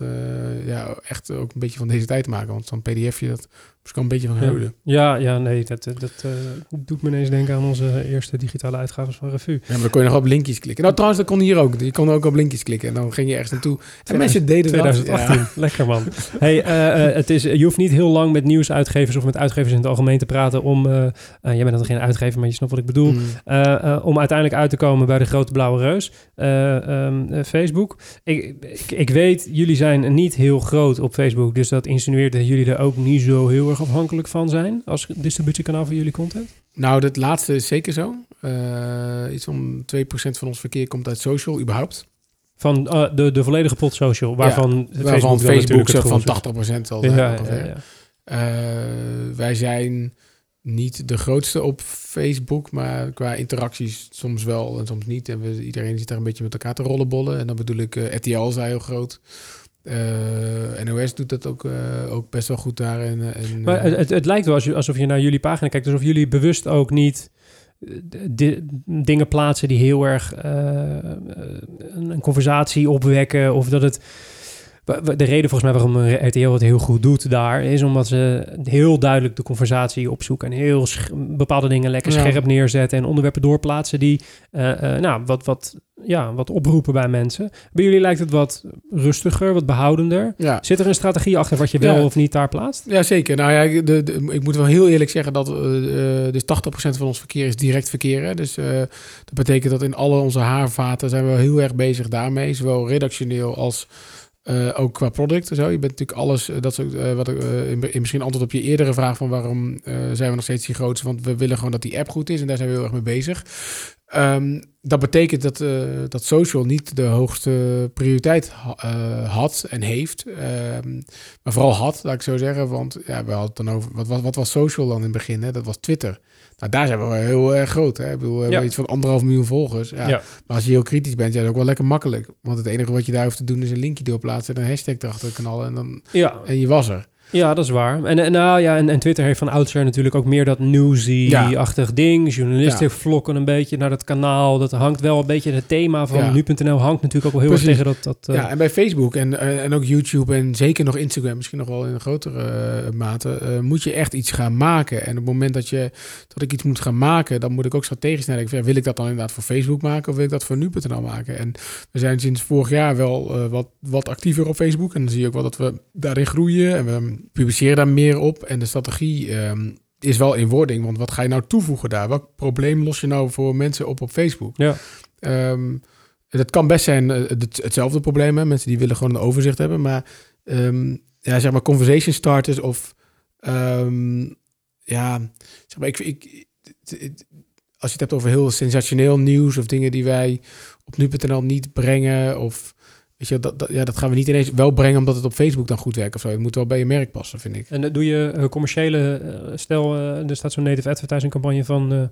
ja, echt ook een beetje van deze tijd maken? Want zo'n pdfje, dat dus kan een beetje van huilen. Ja, ja, nee, dat, dat uh, doet me ineens denken aan onze eerste digitale uitgaves van Revue. Ja, maar dan kon je nog op linkjes klikken. Nou, trouwens, dat kon hier ook. Je kon ook op linkjes klikken en dan ging je ergens naartoe. En mensen deden 2018. dat. Lekker man. hey, uh, het is, je hoeft niet heel lang met nieuwsuitgevers of met uitgevers in het algemeen te praten om, jij bent dan geen uitgever, maar je snapt wat ik bedoel, mm. om uiteindelijk uit te komen bij de grote blauwe reus, um, Facebook. Ik, ik, ik, weet, jullie zijn niet heel groot op Facebook, dus dat insinueert dat jullie er ook niet zo heel erg afhankelijk van zijn als distributiekanaal voor jullie content? Nou, dat laatste is zeker zo. Uh, iets om 2% van ons verkeer komt uit social, überhaupt. Van uh, de, de volledige pot social, waarvan ja, Facebook, Facebook van 80% al. Ja, ja, ja, uh, wij zijn niet de grootste op Facebook, maar qua interacties soms wel en soms niet. En we, iedereen zit daar een beetje met elkaar te rollenbollen. En dan bedoel ik, RTL is heel groot. Uh, eh, NOS doet dat ook, uh, ook best wel goed daar. En, en maar het, het lijkt wel alsof je naar jullie pagina kijkt, alsof jullie bewust ook niet dingen plaatsen die heel erg uh, een, een, conversatie opwekken. Of dat het. De reden volgens mij waarom RTL het heel goed doet daar, is omdat ze heel duidelijk de conversatie opzoeken en heel bepaalde dingen lekker scherp neerzetten en onderwerpen doorplaatsen die nou, wat, wat ja, wat oproepen bij mensen. Bij jullie lijkt het wat rustiger, wat behoudender. Ja. Zit er een strategie achter wat je wel of niet daar plaatst? Ja, zeker. Nou ja, de, de, ik moet wel heel eerlijk zeggen dat uh, dus 80% van ons verkeer is direct verkeer. Dus uh, dat betekent dat in alle onze haarvaten zijn we heel erg bezig daarmee. Zowel redactioneel als uh, ook qua product zo. Je bent natuurlijk alles, dat is uh, wat in, misschien antwoord op je eerdere vraag van waarom zijn we nog steeds die grootste? Want we willen gewoon dat die app goed is en daar zijn we heel erg mee bezig. Um, dat betekent dat, dat social niet de hoogste prioriteit ha had en heeft. Um, maar vooral had, laat ik zo zeggen. Want ja, we hadden dan over. Wat, wat, wat was social dan in het begin? Hè? Dat was Twitter. Nou, daar zijn we heel erg groot. Hè? Ik bedoel, we hebben iets van anderhalf miljoen volgers. Ja. ja. Maar als je heel kritisch bent, ja, is dat ook wel lekker makkelijk. Want het enige wat je daar hoeft te doen is een linkje doorplaatsen en een hashtag erachter knallen. En, dan, ja. en je was er. Ja, dat is waar. En, en, nou, ja, en, en Twitter heeft van oudsher natuurlijk ook meer dat newsy-achtig ding. Journalisten vlokken een beetje naar dat kanaal. Dat hangt wel een beetje het thema van nu.nl hangt natuurlijk ook wel heel erg tegen dat... dat Ja, en bij Facebook en, eh, en ook YouTube en zeker nog Instagram, misschien nog wel in een grotere uh, mate, uh, moet je echt iets gaan maken. En op het moment dat, je, dat ik iets moet gaan maken, dan moet ik ook strategisch nadenken. Wil ik dat dan inderdaad voor Facebook maken of wil ik dat voor nu.nl maken? En we zijn sinds vorig jaar wel wat, wat actiever op Facebook. En dan zie je ook wel dat we daarin groeien en we publiceer daar meer op. En de strategie ehm, is wel in wording. Want wat ga je nou toevoegen daar? Welk probleem los je nou voor mensen op op Facebook? Ja. Um, dat kan best zijn uh, hetzelfde probleem. Hè? Mensen die willen gewoon een overzicht hebben. Maar um, ja, zeg maar conversation starters of ja, zeg maar, ik, ik, als je het hebt over heel sensationeel nieuws of dingen die wij op nu.nl niet brengen of Weet je, dat, dat, ja, dat gaan we niet ineens wel brengen omdat het op Facebook dan goed werkt of zo. Het moet wel bij je merk passen, vind ik. En uh, doe je uh, commerciële, uh, stel er staat zo'n native advertising campagne van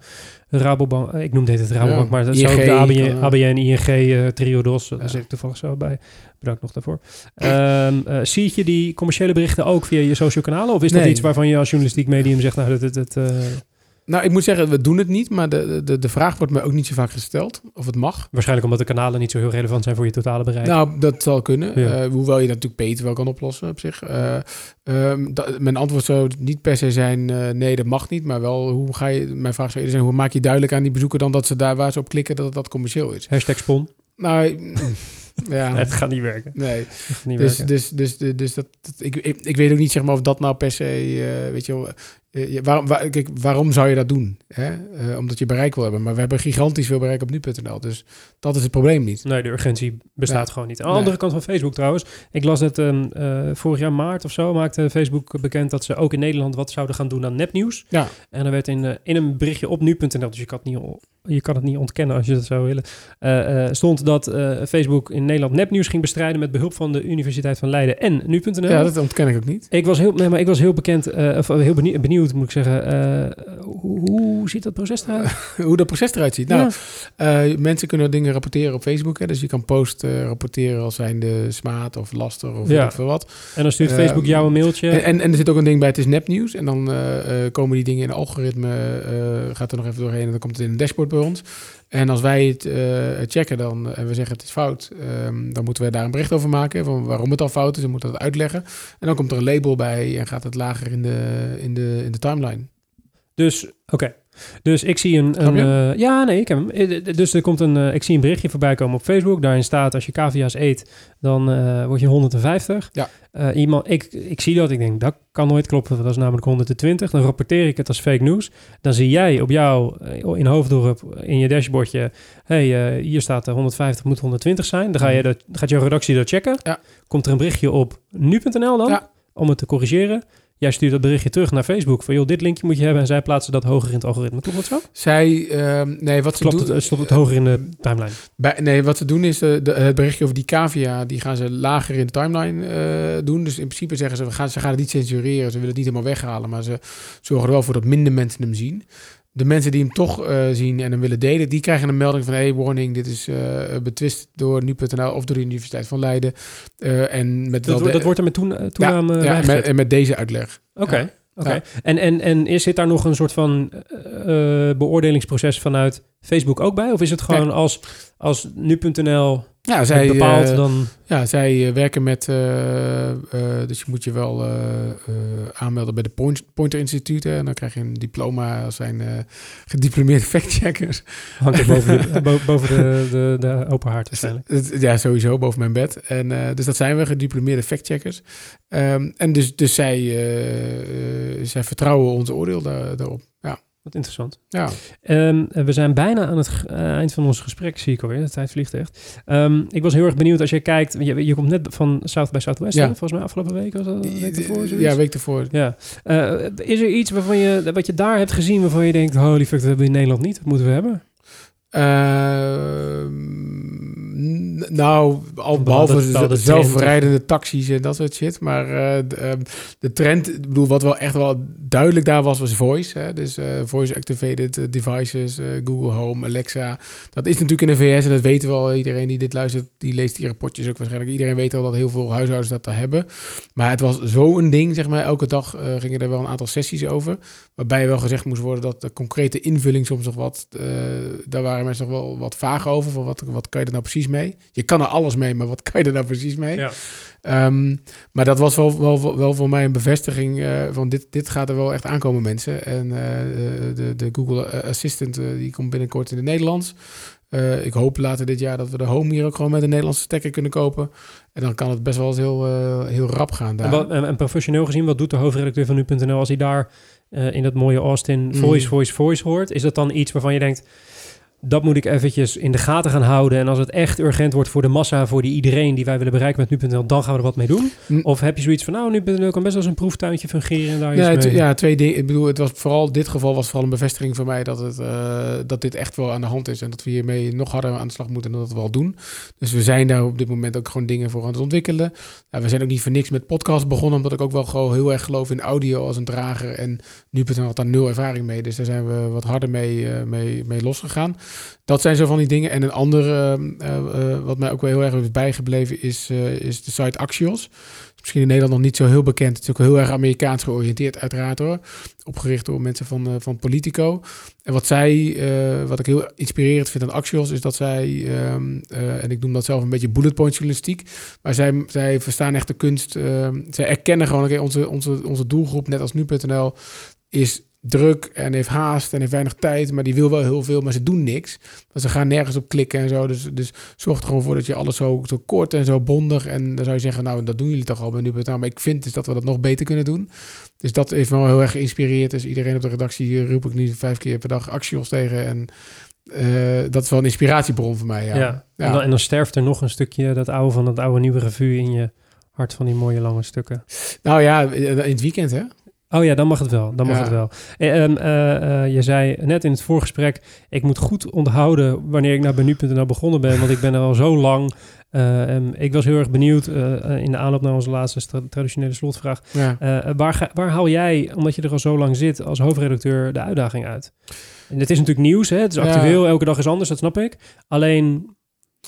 Rabobank. ik noemde het Rabobank, maar dat ook de ABN, ABN ING, Triodos. Daar zit ik toevallig zo bij. Bedankt nog daarvoor. Um, zie je die commerciële berichten ook via je social kanalen? Of is dat iets waarvan je als journalistiek medium zegt, nou, dat... dat, dat Nou, ik moet zeggen, we doen het niet, maar de, de, de vraag wordt me ook niet zo vaak gesteld of het mag. Waarschijnlijk omdat de kanalen niet zo heel relevant zijn voor je totale bereik. Nou, dat zal kunnen. Ja. Eh, hoewel je dat natuurlijk beter wel kan oplossen op zich. Eh, ehm, dat- mijn antwoord zou niet per se zijn, eh, nee, dat mag niet. Maar wel, hoe ga je, mijn vraag zou eerder zijn, hoe maak je duidelijk aan die bezoeker dan dat ze daar waar ze op klikken, dat dat commercieel is? Hashtag spon. Nou, ja, Het gaat niet werken. nee. Het gaat niet Dus, werken. dus, dus, dus, dus dat, dat- ik, ik, ik weet ook niet zeg maar of dat nou per se, weet je wel, eh, waarom, waar- kijk, waarom zou je dat doen? Hè? Eh, omdat je bereik wil hebben. Maar we hebben gigantisch veel bereik op nu.nl. Dus dat is het probleem niet. Nee, de urgentie bestaat gewoon niet. Aan de Nee. andere kant van Facebook trouwens. Ik las dat ehm, eh, vorig jaar maart of zo maakte Facebook bekend dat ze ook in Nederland wat zouden gaan doen aan nepnieuws. Ja. En er werd in, in een berichtje op nu.nl, dus je kan, het niet, je kan het niet ontkennen als je dat zou willen, stond dat Facebook in Nederland nepnieuws ging bestrijden met behulp van de Universiteit van Leiden en nu.nl. Ja, dat ontken ik ook niet. Ik was heel, nee, maar ik was heel bekend, of heel benieuwd, benieuwd, moet ik zeggen. eh, hoe, hoe ziet dat proces eruit? Hoe dat proces eruit ziet. Nou, eh, mensen kunnen dingen rapporteren op Facebook. Hè? Dus je kan post eh, rapporteren als zijnde smaad of laster of Ja. weet veel wat. En dan stuurt Facebook jou een mailtje. En, en, en er zit ook een ding bij, het is nepnieuws. En dan komen die dingen in algoritme, gaat er nog even doorheen en dan komt het in een dashboard bij ons. En als wij het eh, checken dan, en we zeggen het is fout, ehm, dan moeten we daar een bericht over maken van waarom het al fout is. Dan moeten dat uitleggen. En dan komt er een label bij en gaat het lager in de, in de, in de timeline. Dus, oké. Dus ik zie een... Een eh, ja, nee, ik heb hem. Eh, Dus er komt een... eh, ik zie een berichtje voorbij komen op Facebook. Daarin staat, als je cavia's eet, dan word je 150. Ja. Iemand, ik, ik zie dat, ik denk, dat kan nooit kloppen, dat is namelijk 120. Dan rapporteer ik het als fake news. Dan zie jij op jou in Hoofddorp in je dashboardje... hey, hier staat eh, 150, moet 120 zijn. Dan ga je dat, gaat jouw redactie dat checken. Ja. Komt er een berichtje op nu.nl dan, Ja. om het te corrigeren. Jij stuurt dat berichtje terug naar Facebook van joh, dit linkje moet je hebben en zij plaatsen dat hoger in het algoritme. Klopt dat zo? Zij, ehm, nee, wat ze Klopt doen... het, stopt het hoger in de timeline. Bij, nee, wat ze doen is eh, de, het berichtje over die cavia, die gaan ze lager in de timeline eh, doen. Dus in principe zeggen ze, we gaan, ze gaan het niet censureren, ze willen het niet helemaal weghalen, maar ze zorgen er wel voor dat minder mensen hem zien. De mensen die hem toch eh, zien en hem willen delen, die krijgen een melding van, hey, warning, dit is eh, betwist door nu.nl of door de Universiteit van Leiden. Eh, en met Dat, de- dat wordt er met toen, toename ja, ja, met, en met deze uitleg. Oké. ja. Oké. En, en, en is zit daar nog een soort van beoordelingsproces vanuit Facebook ook bij? Of is het gewoon als, als nu.nl Ja, zij, eh, dan... Ja, zij eh, werken met, eh, dus je moet je wel aanmelden bij de Point, Pointer Instituut. En dan krijg je een diploma als zijn gediplomeerde factcheckers. hangt er boven, de, bo- boven de, de, de open haard waarschijnlijk. Ja, sowieso boven mijn bed. En, dus dat zijn we, gediplomeerde factcheckers. Ehm en dus, dus zij, zij vertrouwen ons oordeel daar, daarop. Ja, Wat interessant. ja. Ehm, we zijn bijna aan het eh, eind van ons gesprek, zie ik alweer. De tijd vliegt echt. Ehm, ik was heel erg benieuwd als je kijkt... Je, je komt net van South by Southwest, Ja. hè? volgens mij afgelopen week. Was dat week ervoor, zoiets? ja, week ervoor. Ja. Eh, is er iets waarvan je, wat je daar hebt gezien waarvan je denkt... holy fuck, dat hebben we in Nederland niet. Dat moeten we hebben? Ehm, nou, al behalve dat- dat zelfrijdende taxis en dat soort shit. Maar eh, de, ehm, de trend, ik bedoel, wat wel echt wel duidelijk daar was, was voice. Hè? Dus eh, voice-activated eh, devices, eh, Google Home, Alexa. Dat is natuurlijk in de VS en dat weten we al. Iedereen die dit luistert, die leest die rapportjes ook waarschijnlijk. Iedereen weet al dat heel veel huishoudens dat daar hebben. Maar het was zo'n ding, zeg maar. Elke dag eh, gingen er wel een aantal sessies over. Waarbij wel gezegd moest worden dat de concrete invulling soms nog wat... eh, daar waren mensen nog wel wat vaag over. Van wat, wat kan je er nou precies mee? Je kan er alles mee, maar wat kan je er nou precies mee? Ja. Ehm, maar dat was wel, wel, wel voor mij een bevestiging eh, van dit, dit gaat er wel echt aankomen mensen. En eh, de, de Google Assistant eh, die komt binnenkort in het Nederlands. Eh, ik hoop later dit jaar dat we de Home hier ook gewoon met een Nederlandse stekker kunnen kopen. En dan kan het best wel eens heel, eh, heel rap gaan daar. En, wat, en, en professioneel gezien, wat doet de hoofdredacteur van nu.nl als hij daar eh, in dat mooie Austin Mm. voice, voice, voice hoort? Is dat dan iets waarvan je denkt, dat moet ik eventjes in de gaten gaan houden. En als het echt urgent wordt voor de massa, voor die iedereen die wij willen bereiken met nu.nl, dan gaan we er wat mee doen? Mm. Of heb je zoiets van, nou, nu.nl kan best als een proeftuintje fungeren en daar Ja, mee. ja, twee dingen. Ik bedoel, het was vooral dit geval was vooral een bevestiging voor mij dat, het, eh, dat dit echt wel aan de hand is. En dat we hiermee nog harder aan de slag moeten dan dat we al doen. Dus we zijn daar op dit moment ook gewoon dingen voor aan het ontwikkelen. We zijn ook niet voor niks met podcast begonnen, omdat ik ook wel gewoon heel erg geloof in audio als een drager. En nu.nl had daar nul ervaring mee. Dus daar zijn we wat harder mee, eh, mee, mee losgegaan. Dat zijn zo van die dingen. En een andere, wat mij ook wel heel erg is bijgebleven, is, is de site Axios misschien in Nederland nog niet zo heel bekend. Het is ook heel erg Amerikaans georiënteerd, uiteraard hoor. Opgericht door mensen van, van Politico. En wat zij, wat ik heel inspirerend vind aan Axios, is dat zij, uh, en ik noem dat zelf een beetje bullet point journalistiek, maar zij, zij verstaan echt de kunst. Ehm, zij erkennen gewoon, oké, onze, onze, onze doelgroep, net als nu.nl, is druk en heeft haast en heeft weinig tijd, maar die wil wel heel veel, maar ze doen niks. Ze gaan nergens op klikken en zo. Dus, dus zorg er gewoon voor dat je alles zo, zo kort en zo bondig. En dan zou je zeggen, nou, dat doen jullie toch al bij nu.nl. Maar ik vind dus dat we dat nog beter kunnen doen. Dus dat heeft me wel heel erg geïnspireerd. Dus iedereen op de redactie roep ik nu vijf keer per dag acties tegen. En uh, dat is wel een inspiratiebron voor mij. Ja. ja. En, dan, en, dan, sterft er nog een stukje dat oude van dat oude nieuwe revue in je hart van die mooie lange stukken. Nou ja, in het weekend hè. Oh ja, dan mag het wel. Dan mag het wel. Um, uh, je zei net in het voorgesprek, ik moet goed onthouden wanneer ik naar benu.nl begonnen ben, want ik ben er al zo lang. Uh, ik was heel erg benieuwd in de aanloop naar onze laatste traditionele slotvraag. waar, waar haal jij, omdat je er al zo lang zit als hoofdredacteur, de uitdaging uit? En het is natuurlijk nieuws, hè? het is actueel, elke dag is anders, dat snap ik. Alleen,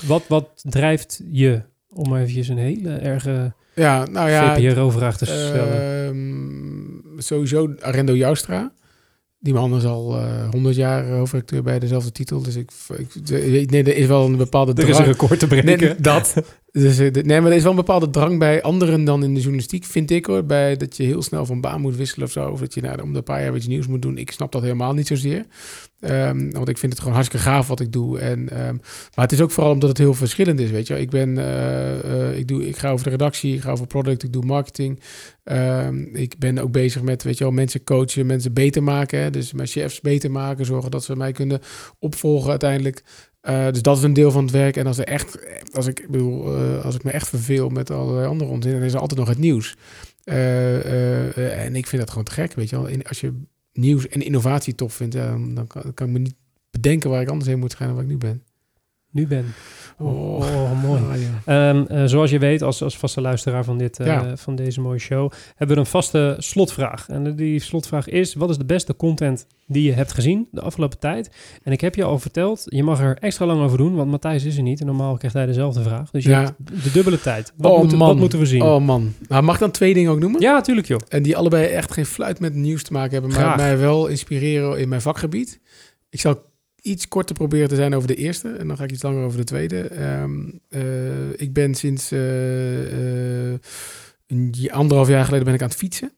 wat, wat drijft je, om eventjes een hele erge ja, nou ja, VPRO-vraag te stellen? Sowieso Arendo Joustra. Die man is al uh, 100 jaar hoofdredacteur bij dezelfde titel. Dus ik, ik, nee, er is wel een bepaalde drang. Er is een record te breken. Nee, dat. Dus, eh, nee, maar er is wel een bepaalde drang bij anderen dan in de journalistiek, vind ik hoor. Bij dat je heel snel van baan moet wisselen of zo. Of dat je nou, om de paar jaar iets nieuws moet doen. Ik snap dat helemaal niet zozeer. Um, want ik vind het gewoon hartstikke gaaf wat ik doe. En, um, maar het is ook vooral omdat het heel verschillend is, weet je. Ik ben, uh, uh, ik, doe, ik ga over de redactie, ik ga over product, ik doe marketing. Um, ik ben ook bezig met, weet je mensen coachen, mensen beter maken. Dus mijn chefs beter maken, zorgen dat ze mij kunnen opvolgen uiteindelijk. Uh, dus dat is een deel van het werk. En als, er echt, als, ik, bedoel, uh, als ik me echt verveel met allerlei andere onzin, dan is er altijd nog het nieuws. Uh, en ik vind dat gewoon te gek, weet je wel. Als je nieuws en innovatie tof vindt, dan, kan, kan, ik me niet bedenken waar ik anders heen moet gaan dan waar ik nu ben. Nu ben. Oh, oh mooi. Ah, ja. um, uh, zoals je weet, als, als vaste luisteraar van, dit, uh, ja. van deze mooie show, hebben we een vaste slotvraag. En die slotvraag is, wat is de beste content die je hebt gezien de afgelopen tijd? En ik heb je al verteld, je mag er extra lang over doen, want Matthijs is er niet. En normaal krijgt hij dezelfde vraag. Dus je ja. hebt de dubbele tijd. Wat, oh, moeten, wat moeten we zien? Oh man. Nou, mag ik dan twee dingen ook noemen? Ja, natuurlijk joh. En die allebei echt geen fluit met nieuws te maken hebben, maar mij wel inspireren in mijn vakgebied. Ik zal iets korter proberen te zijn over de eerste. En dan ga ik iets langer over de tweede. Um, uh, ik ben sinds uh, anderhalf jaar geleden ben ik aan het fietsen.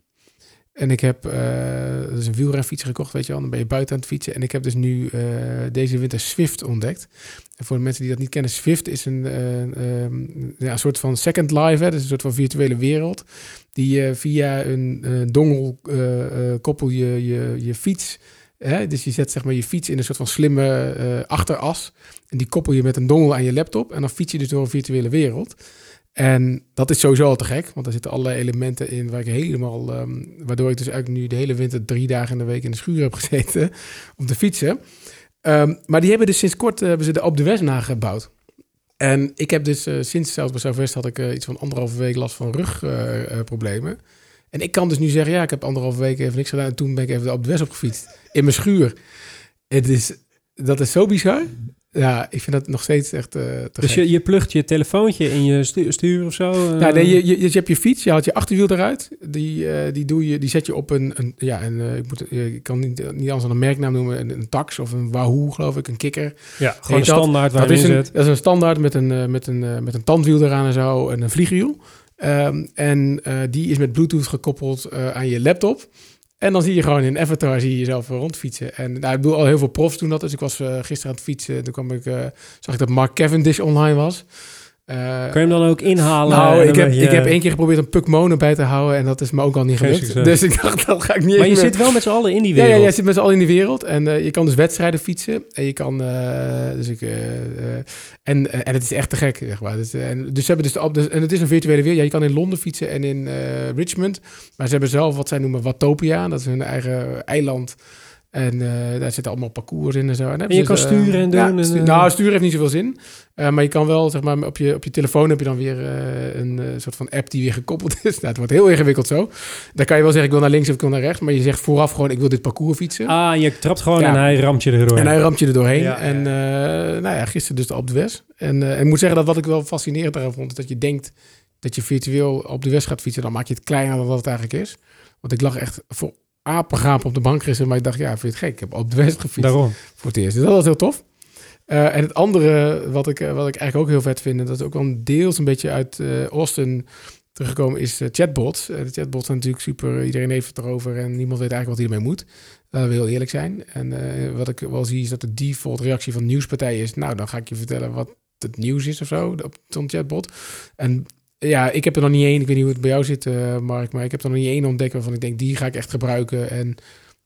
En ik heb dus een wielrenfiets gekocht, weet je wel. Dan ben je buiten aan het fietsen. En ik heb dus nu deze winter Swift ontdekt. En voor de mensen die dat niet kennen, Swift is een, um, ja, een soort van second life. Hè? Is een soort van virtuele wereld. Die je via een dongel koppel je, je, je fiets Dus je zet zeg maar je fiets in een soort van slimme uh, achteras. En die koppel je met een dongel aan je laptop. En dan fiets je dus door een virtuele wereld. En dat is sowieso al te gek, want daar zitten allerlei elementen in waar ik helemaal, um, waardoor ik dus eigenlijk nu de hele winter drie dagen in de week in de schuur heb gezeten om te fietsen. Um, maar die hebben dus sinds kort uh, hebben ze de op de West nagebouwd. En ik heb dus uh, sinds zelfs bij Zuidwest had ik iets van anderhalve week last van rugproblemen. En ik kan dus nu zeggen, ja, ik heb anderhalve week even niks gedaan. En toen ben ik even op de West opgefietst. In mijn schuur. Het is, dat is zo bizar. Ja, ik vind dat nog steeds echt uh, te Dus je, je plugt je telefoontje in je stuur, of zo? Uh... Nou, nee, je, je, je, hebt je fiets, je haalt je achterwiel eruit. Die, uh, die, doe je, die zet je op een, een ja, een, ik, moet, ik kan niet, niet anders dan een merknaam noemen, een, een tax of een Wahoo, geloof ik, een kikker. Ja, gewoon een standaard waar dat is een, Dat is een standaard met een, met, een, met een tandwiel eraan en zo en een vliegwiel. Um, en uh, die is met Bluetooth gekoppeld uh, aan je laptop. En dan zie je gewoon in Avatar zie je jezelf rondfietsen. En nou, ik bedoel, al heel veel profs doen dat. Dus ik was uh, gisteren aan het fietsen. Toen kwam ik, zag ik dat Mark Cavendish online was. Uh, Kun je hem dan ook inhalen? Nou, ik heb, je... ik heb één keer geprobeerd een Puck bij te houden en dat is me ook al niet gelukt. Dus ik dacht, dat ga ik niet Maar je zit wel met z'n allen in die wereld. Ja, ja, je zit met z'n allen in die wereld. En uh, je kan dus wedstrijden fietsen. En je kan... Uh, dus ik, en, en het is echt te gek, zeg maar. Dus, en, dus ze hebben dus, de, dus en het is een virtuele wereld. Ja, je kan in Londen fietsen en in Richmond. Maar ze hebben zelf wat zij noemen Watopia. Dat is hun eigen eiland En uh, daar zitten allemaal parcours in en zo. En, en je kan uh, sturen en doen. Ja, stu en, nou, sturen heeft niet zoveel zin. Uh, maar je kan wel, zeg maar, op je, op je telefoon heb je dan weer een soort van app die weer gekoppeld is. nou, het wordt heel ingewikkeld zo. Dan kan je wel zeggen, ik wil naar links of ik wil naar rechts. Maar je zegt vooraf gewoon, ik wil dit parcours fietsen. Ah, je trapt gewoon ja. en hij ramt je er doorheen. En hij ramt je er doorheen. Ja, en nou ja, gisteren dus op de West. En, en ik moet zeggen dat wat ik wel fascinerend daarvan vond, is dat je denkt dat je virtueel op de West gaat fietsen. Dan maak je het kleiner dan wat het eigenlijk is. Want ik lag echt voor apengaap op de bank gisteren. Maar ik dacht, ja, vind je het gek? Ik heb op de West gefietst. Daarom. Voor het eerst. Dus dat was heel tof. Uh, en het andere wat ik, wat ik eigenlijk ook heel vet vind... en dat is ook wel deels een beetje uit uh, Austin teruggekomen... is uh, chatbots. de chatbots zijn natuurlijk super... Iedereen heeft het erover en niemand weet eigenlijk wat hij ermee moet. Laten we heel eerlijk zijn. En wat ik wel zie is dat de default reactie van nieuwspartijen is... nou, dan ga ik je vertellen wat het nieuws is of zo op zo'n chatbot. En ja, ik heb er nog niet één. Ik weet niet hoe het bij jou zit, uh, Mark. Maar ik heb er nog niet één ontdekt waarvan ik denk, die ga ik echt gebruiken. En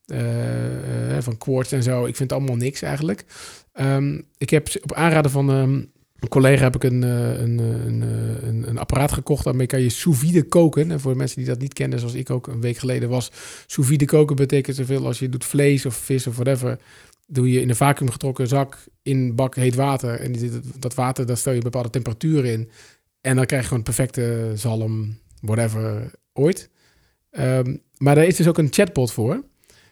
uh, uh, van Quartz en zo. Ik vind het allemaal niks eigenlijk. Um, ik heb op aanraden van um, een collega heb ik een, een, een, een, apparaat gekocht. Daarmee kan je sous vide koken. En voor mensen die dat niet kennen, zoals ik ook een week geleden was. Sous vide koken betekent zoveel als je doet vlees of vis of whatever doe je in een vacuüm getrokken zak in bak heet water. En dat water, daar stel je bepaalde temperatuur in. En dan krijg je gewoon perfecte zalm, whatever, ooit. Um, maar daar is dus ook een chatbot voor.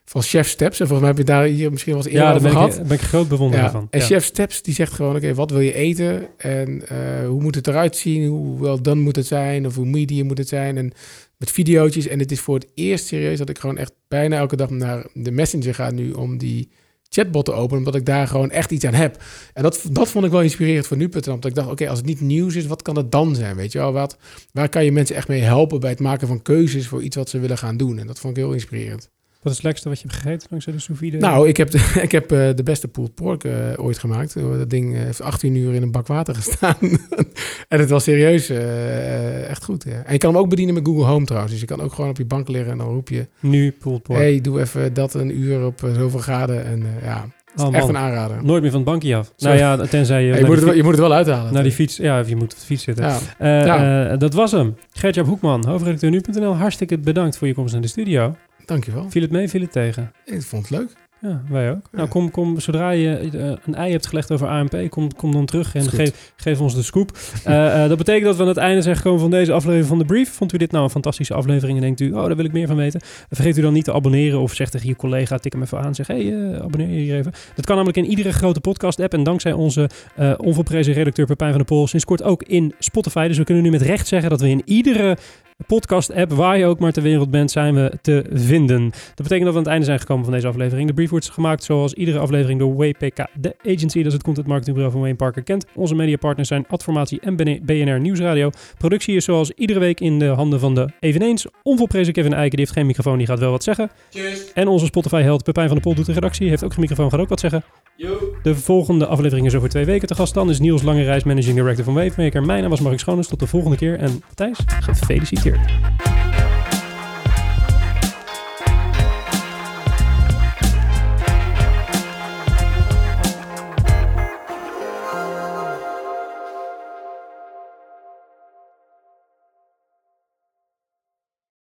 Van Chef Steps. En volgens mij heb je daar hier misschien wel eens eerder ja, over ben gehad. Ja, ben ik groot bewonderaar ja. van. En ja. Chef Steps die zegt gewoon, oké, wat wil je eten? En uh, hoe moet het eruit zien? Hoe wel dan moet het zijn? Of hoe medium moet het zijn? En met videootjes. En het is voor het eerst serieus dat ik gewoon echt bijna elke dag naar de Messenger ga nu om die chatbot te openen, omdat ik daar gewoon echt iets aan heb. En dat, dat vond ik wel inspirerend voor nu.nl, omdat ik dacht, oké, als het niet nieuws is, wat kan het dan zijn, weet je wel? Wat, waar kan je mensen echt mee helpen bij het maken van keuzes voor iets wat ze willen gaan doen? En dat vond ik heel inspirerend. Wat is het lekkerste wat je hebt gegeten langs de sous? Nou, ik heb de, ik heb uh, de beste pulled pork uh, ooit gemaakt. Dat ding uh, heeft 18 uur in een bak water gestaan. en het was serieus echt goed. Ja. En je kan hem ook bedienen met Google Home trouwens. Dus je kan ook gewoon op je bank liggen en dan roep je... Nu pulled pork. hey, doe even dat een uur op zoveel graden. En ja, Oh, echt een aanrader. Nooit meer van het bankje af. Sorry. Nou ja, tenzij je... Ja, je, moet het wel, je moet het wel uithalen. Naar die fiets, ja, of je moet op de fiets zitten. Ja. Uh, ja. Uh, dat was hem. Gertjaap Hoekman, hoofdredacteur nu.nl. Hartstikke bedankt voor je komst naar de studio. Dankjewel. Viel het mee, viel het tegen? Ik vond het leuk. Ja, wij ook. Ja. Nou, kom, kom, zodra je uh, een ei hebt gelegd over ANP, kom, kom dan terug en geef, geef ons de scoop. Uh, uh, dat betekent dat we aan het einde zijn gekomen van deze aflevering van de Brief. Vond u dit nou een fantastische aflevering en denkt u, oh, daar wil ik meer van weten? Vergeet u dan niet te abonneren of zeg tegen je collega, tik hem even aan, zeg, hey, abonneer je hier even. Dat kan namelijk in iedere grote podcast-app en dankzij onze onvolprezen redacteur Pepijn van der Pol sinds kort ook in Spotify. Dus we kunnen nu met recht zeggen dat we in iedere podcast-app, waar je ook maar ter wereld bent, zijn we te vinden. Dat betekent dat we aan het einde zijn gekomen van deze aflevering. De brief wordt gemaakt zoals iedere aflevering door WPK, de agency. Dat is het content marketingbureau van Wayne Parker Kent. Onze mediapartners zijn Adformatie en BNR Nieuwsradio. Productie is zoals iedere week in de handen van de eveneens onvolprezen Kevin Eiken. Die heeft geen microfoon, die gaat wel wat zeggen. Cheers. En onze Spotify-held Pepijn van der Pol doet de redactie. Heeft ook geen microfoon, gaat ook wat zeggen. De volgende aflevering is over twee weken te gast. Dan is Niels Langereis, Managing Director van Wavemaker. Mijn naam was Mark Schoones. Tot de volgende keer. En Thijs, gefeliciteerd.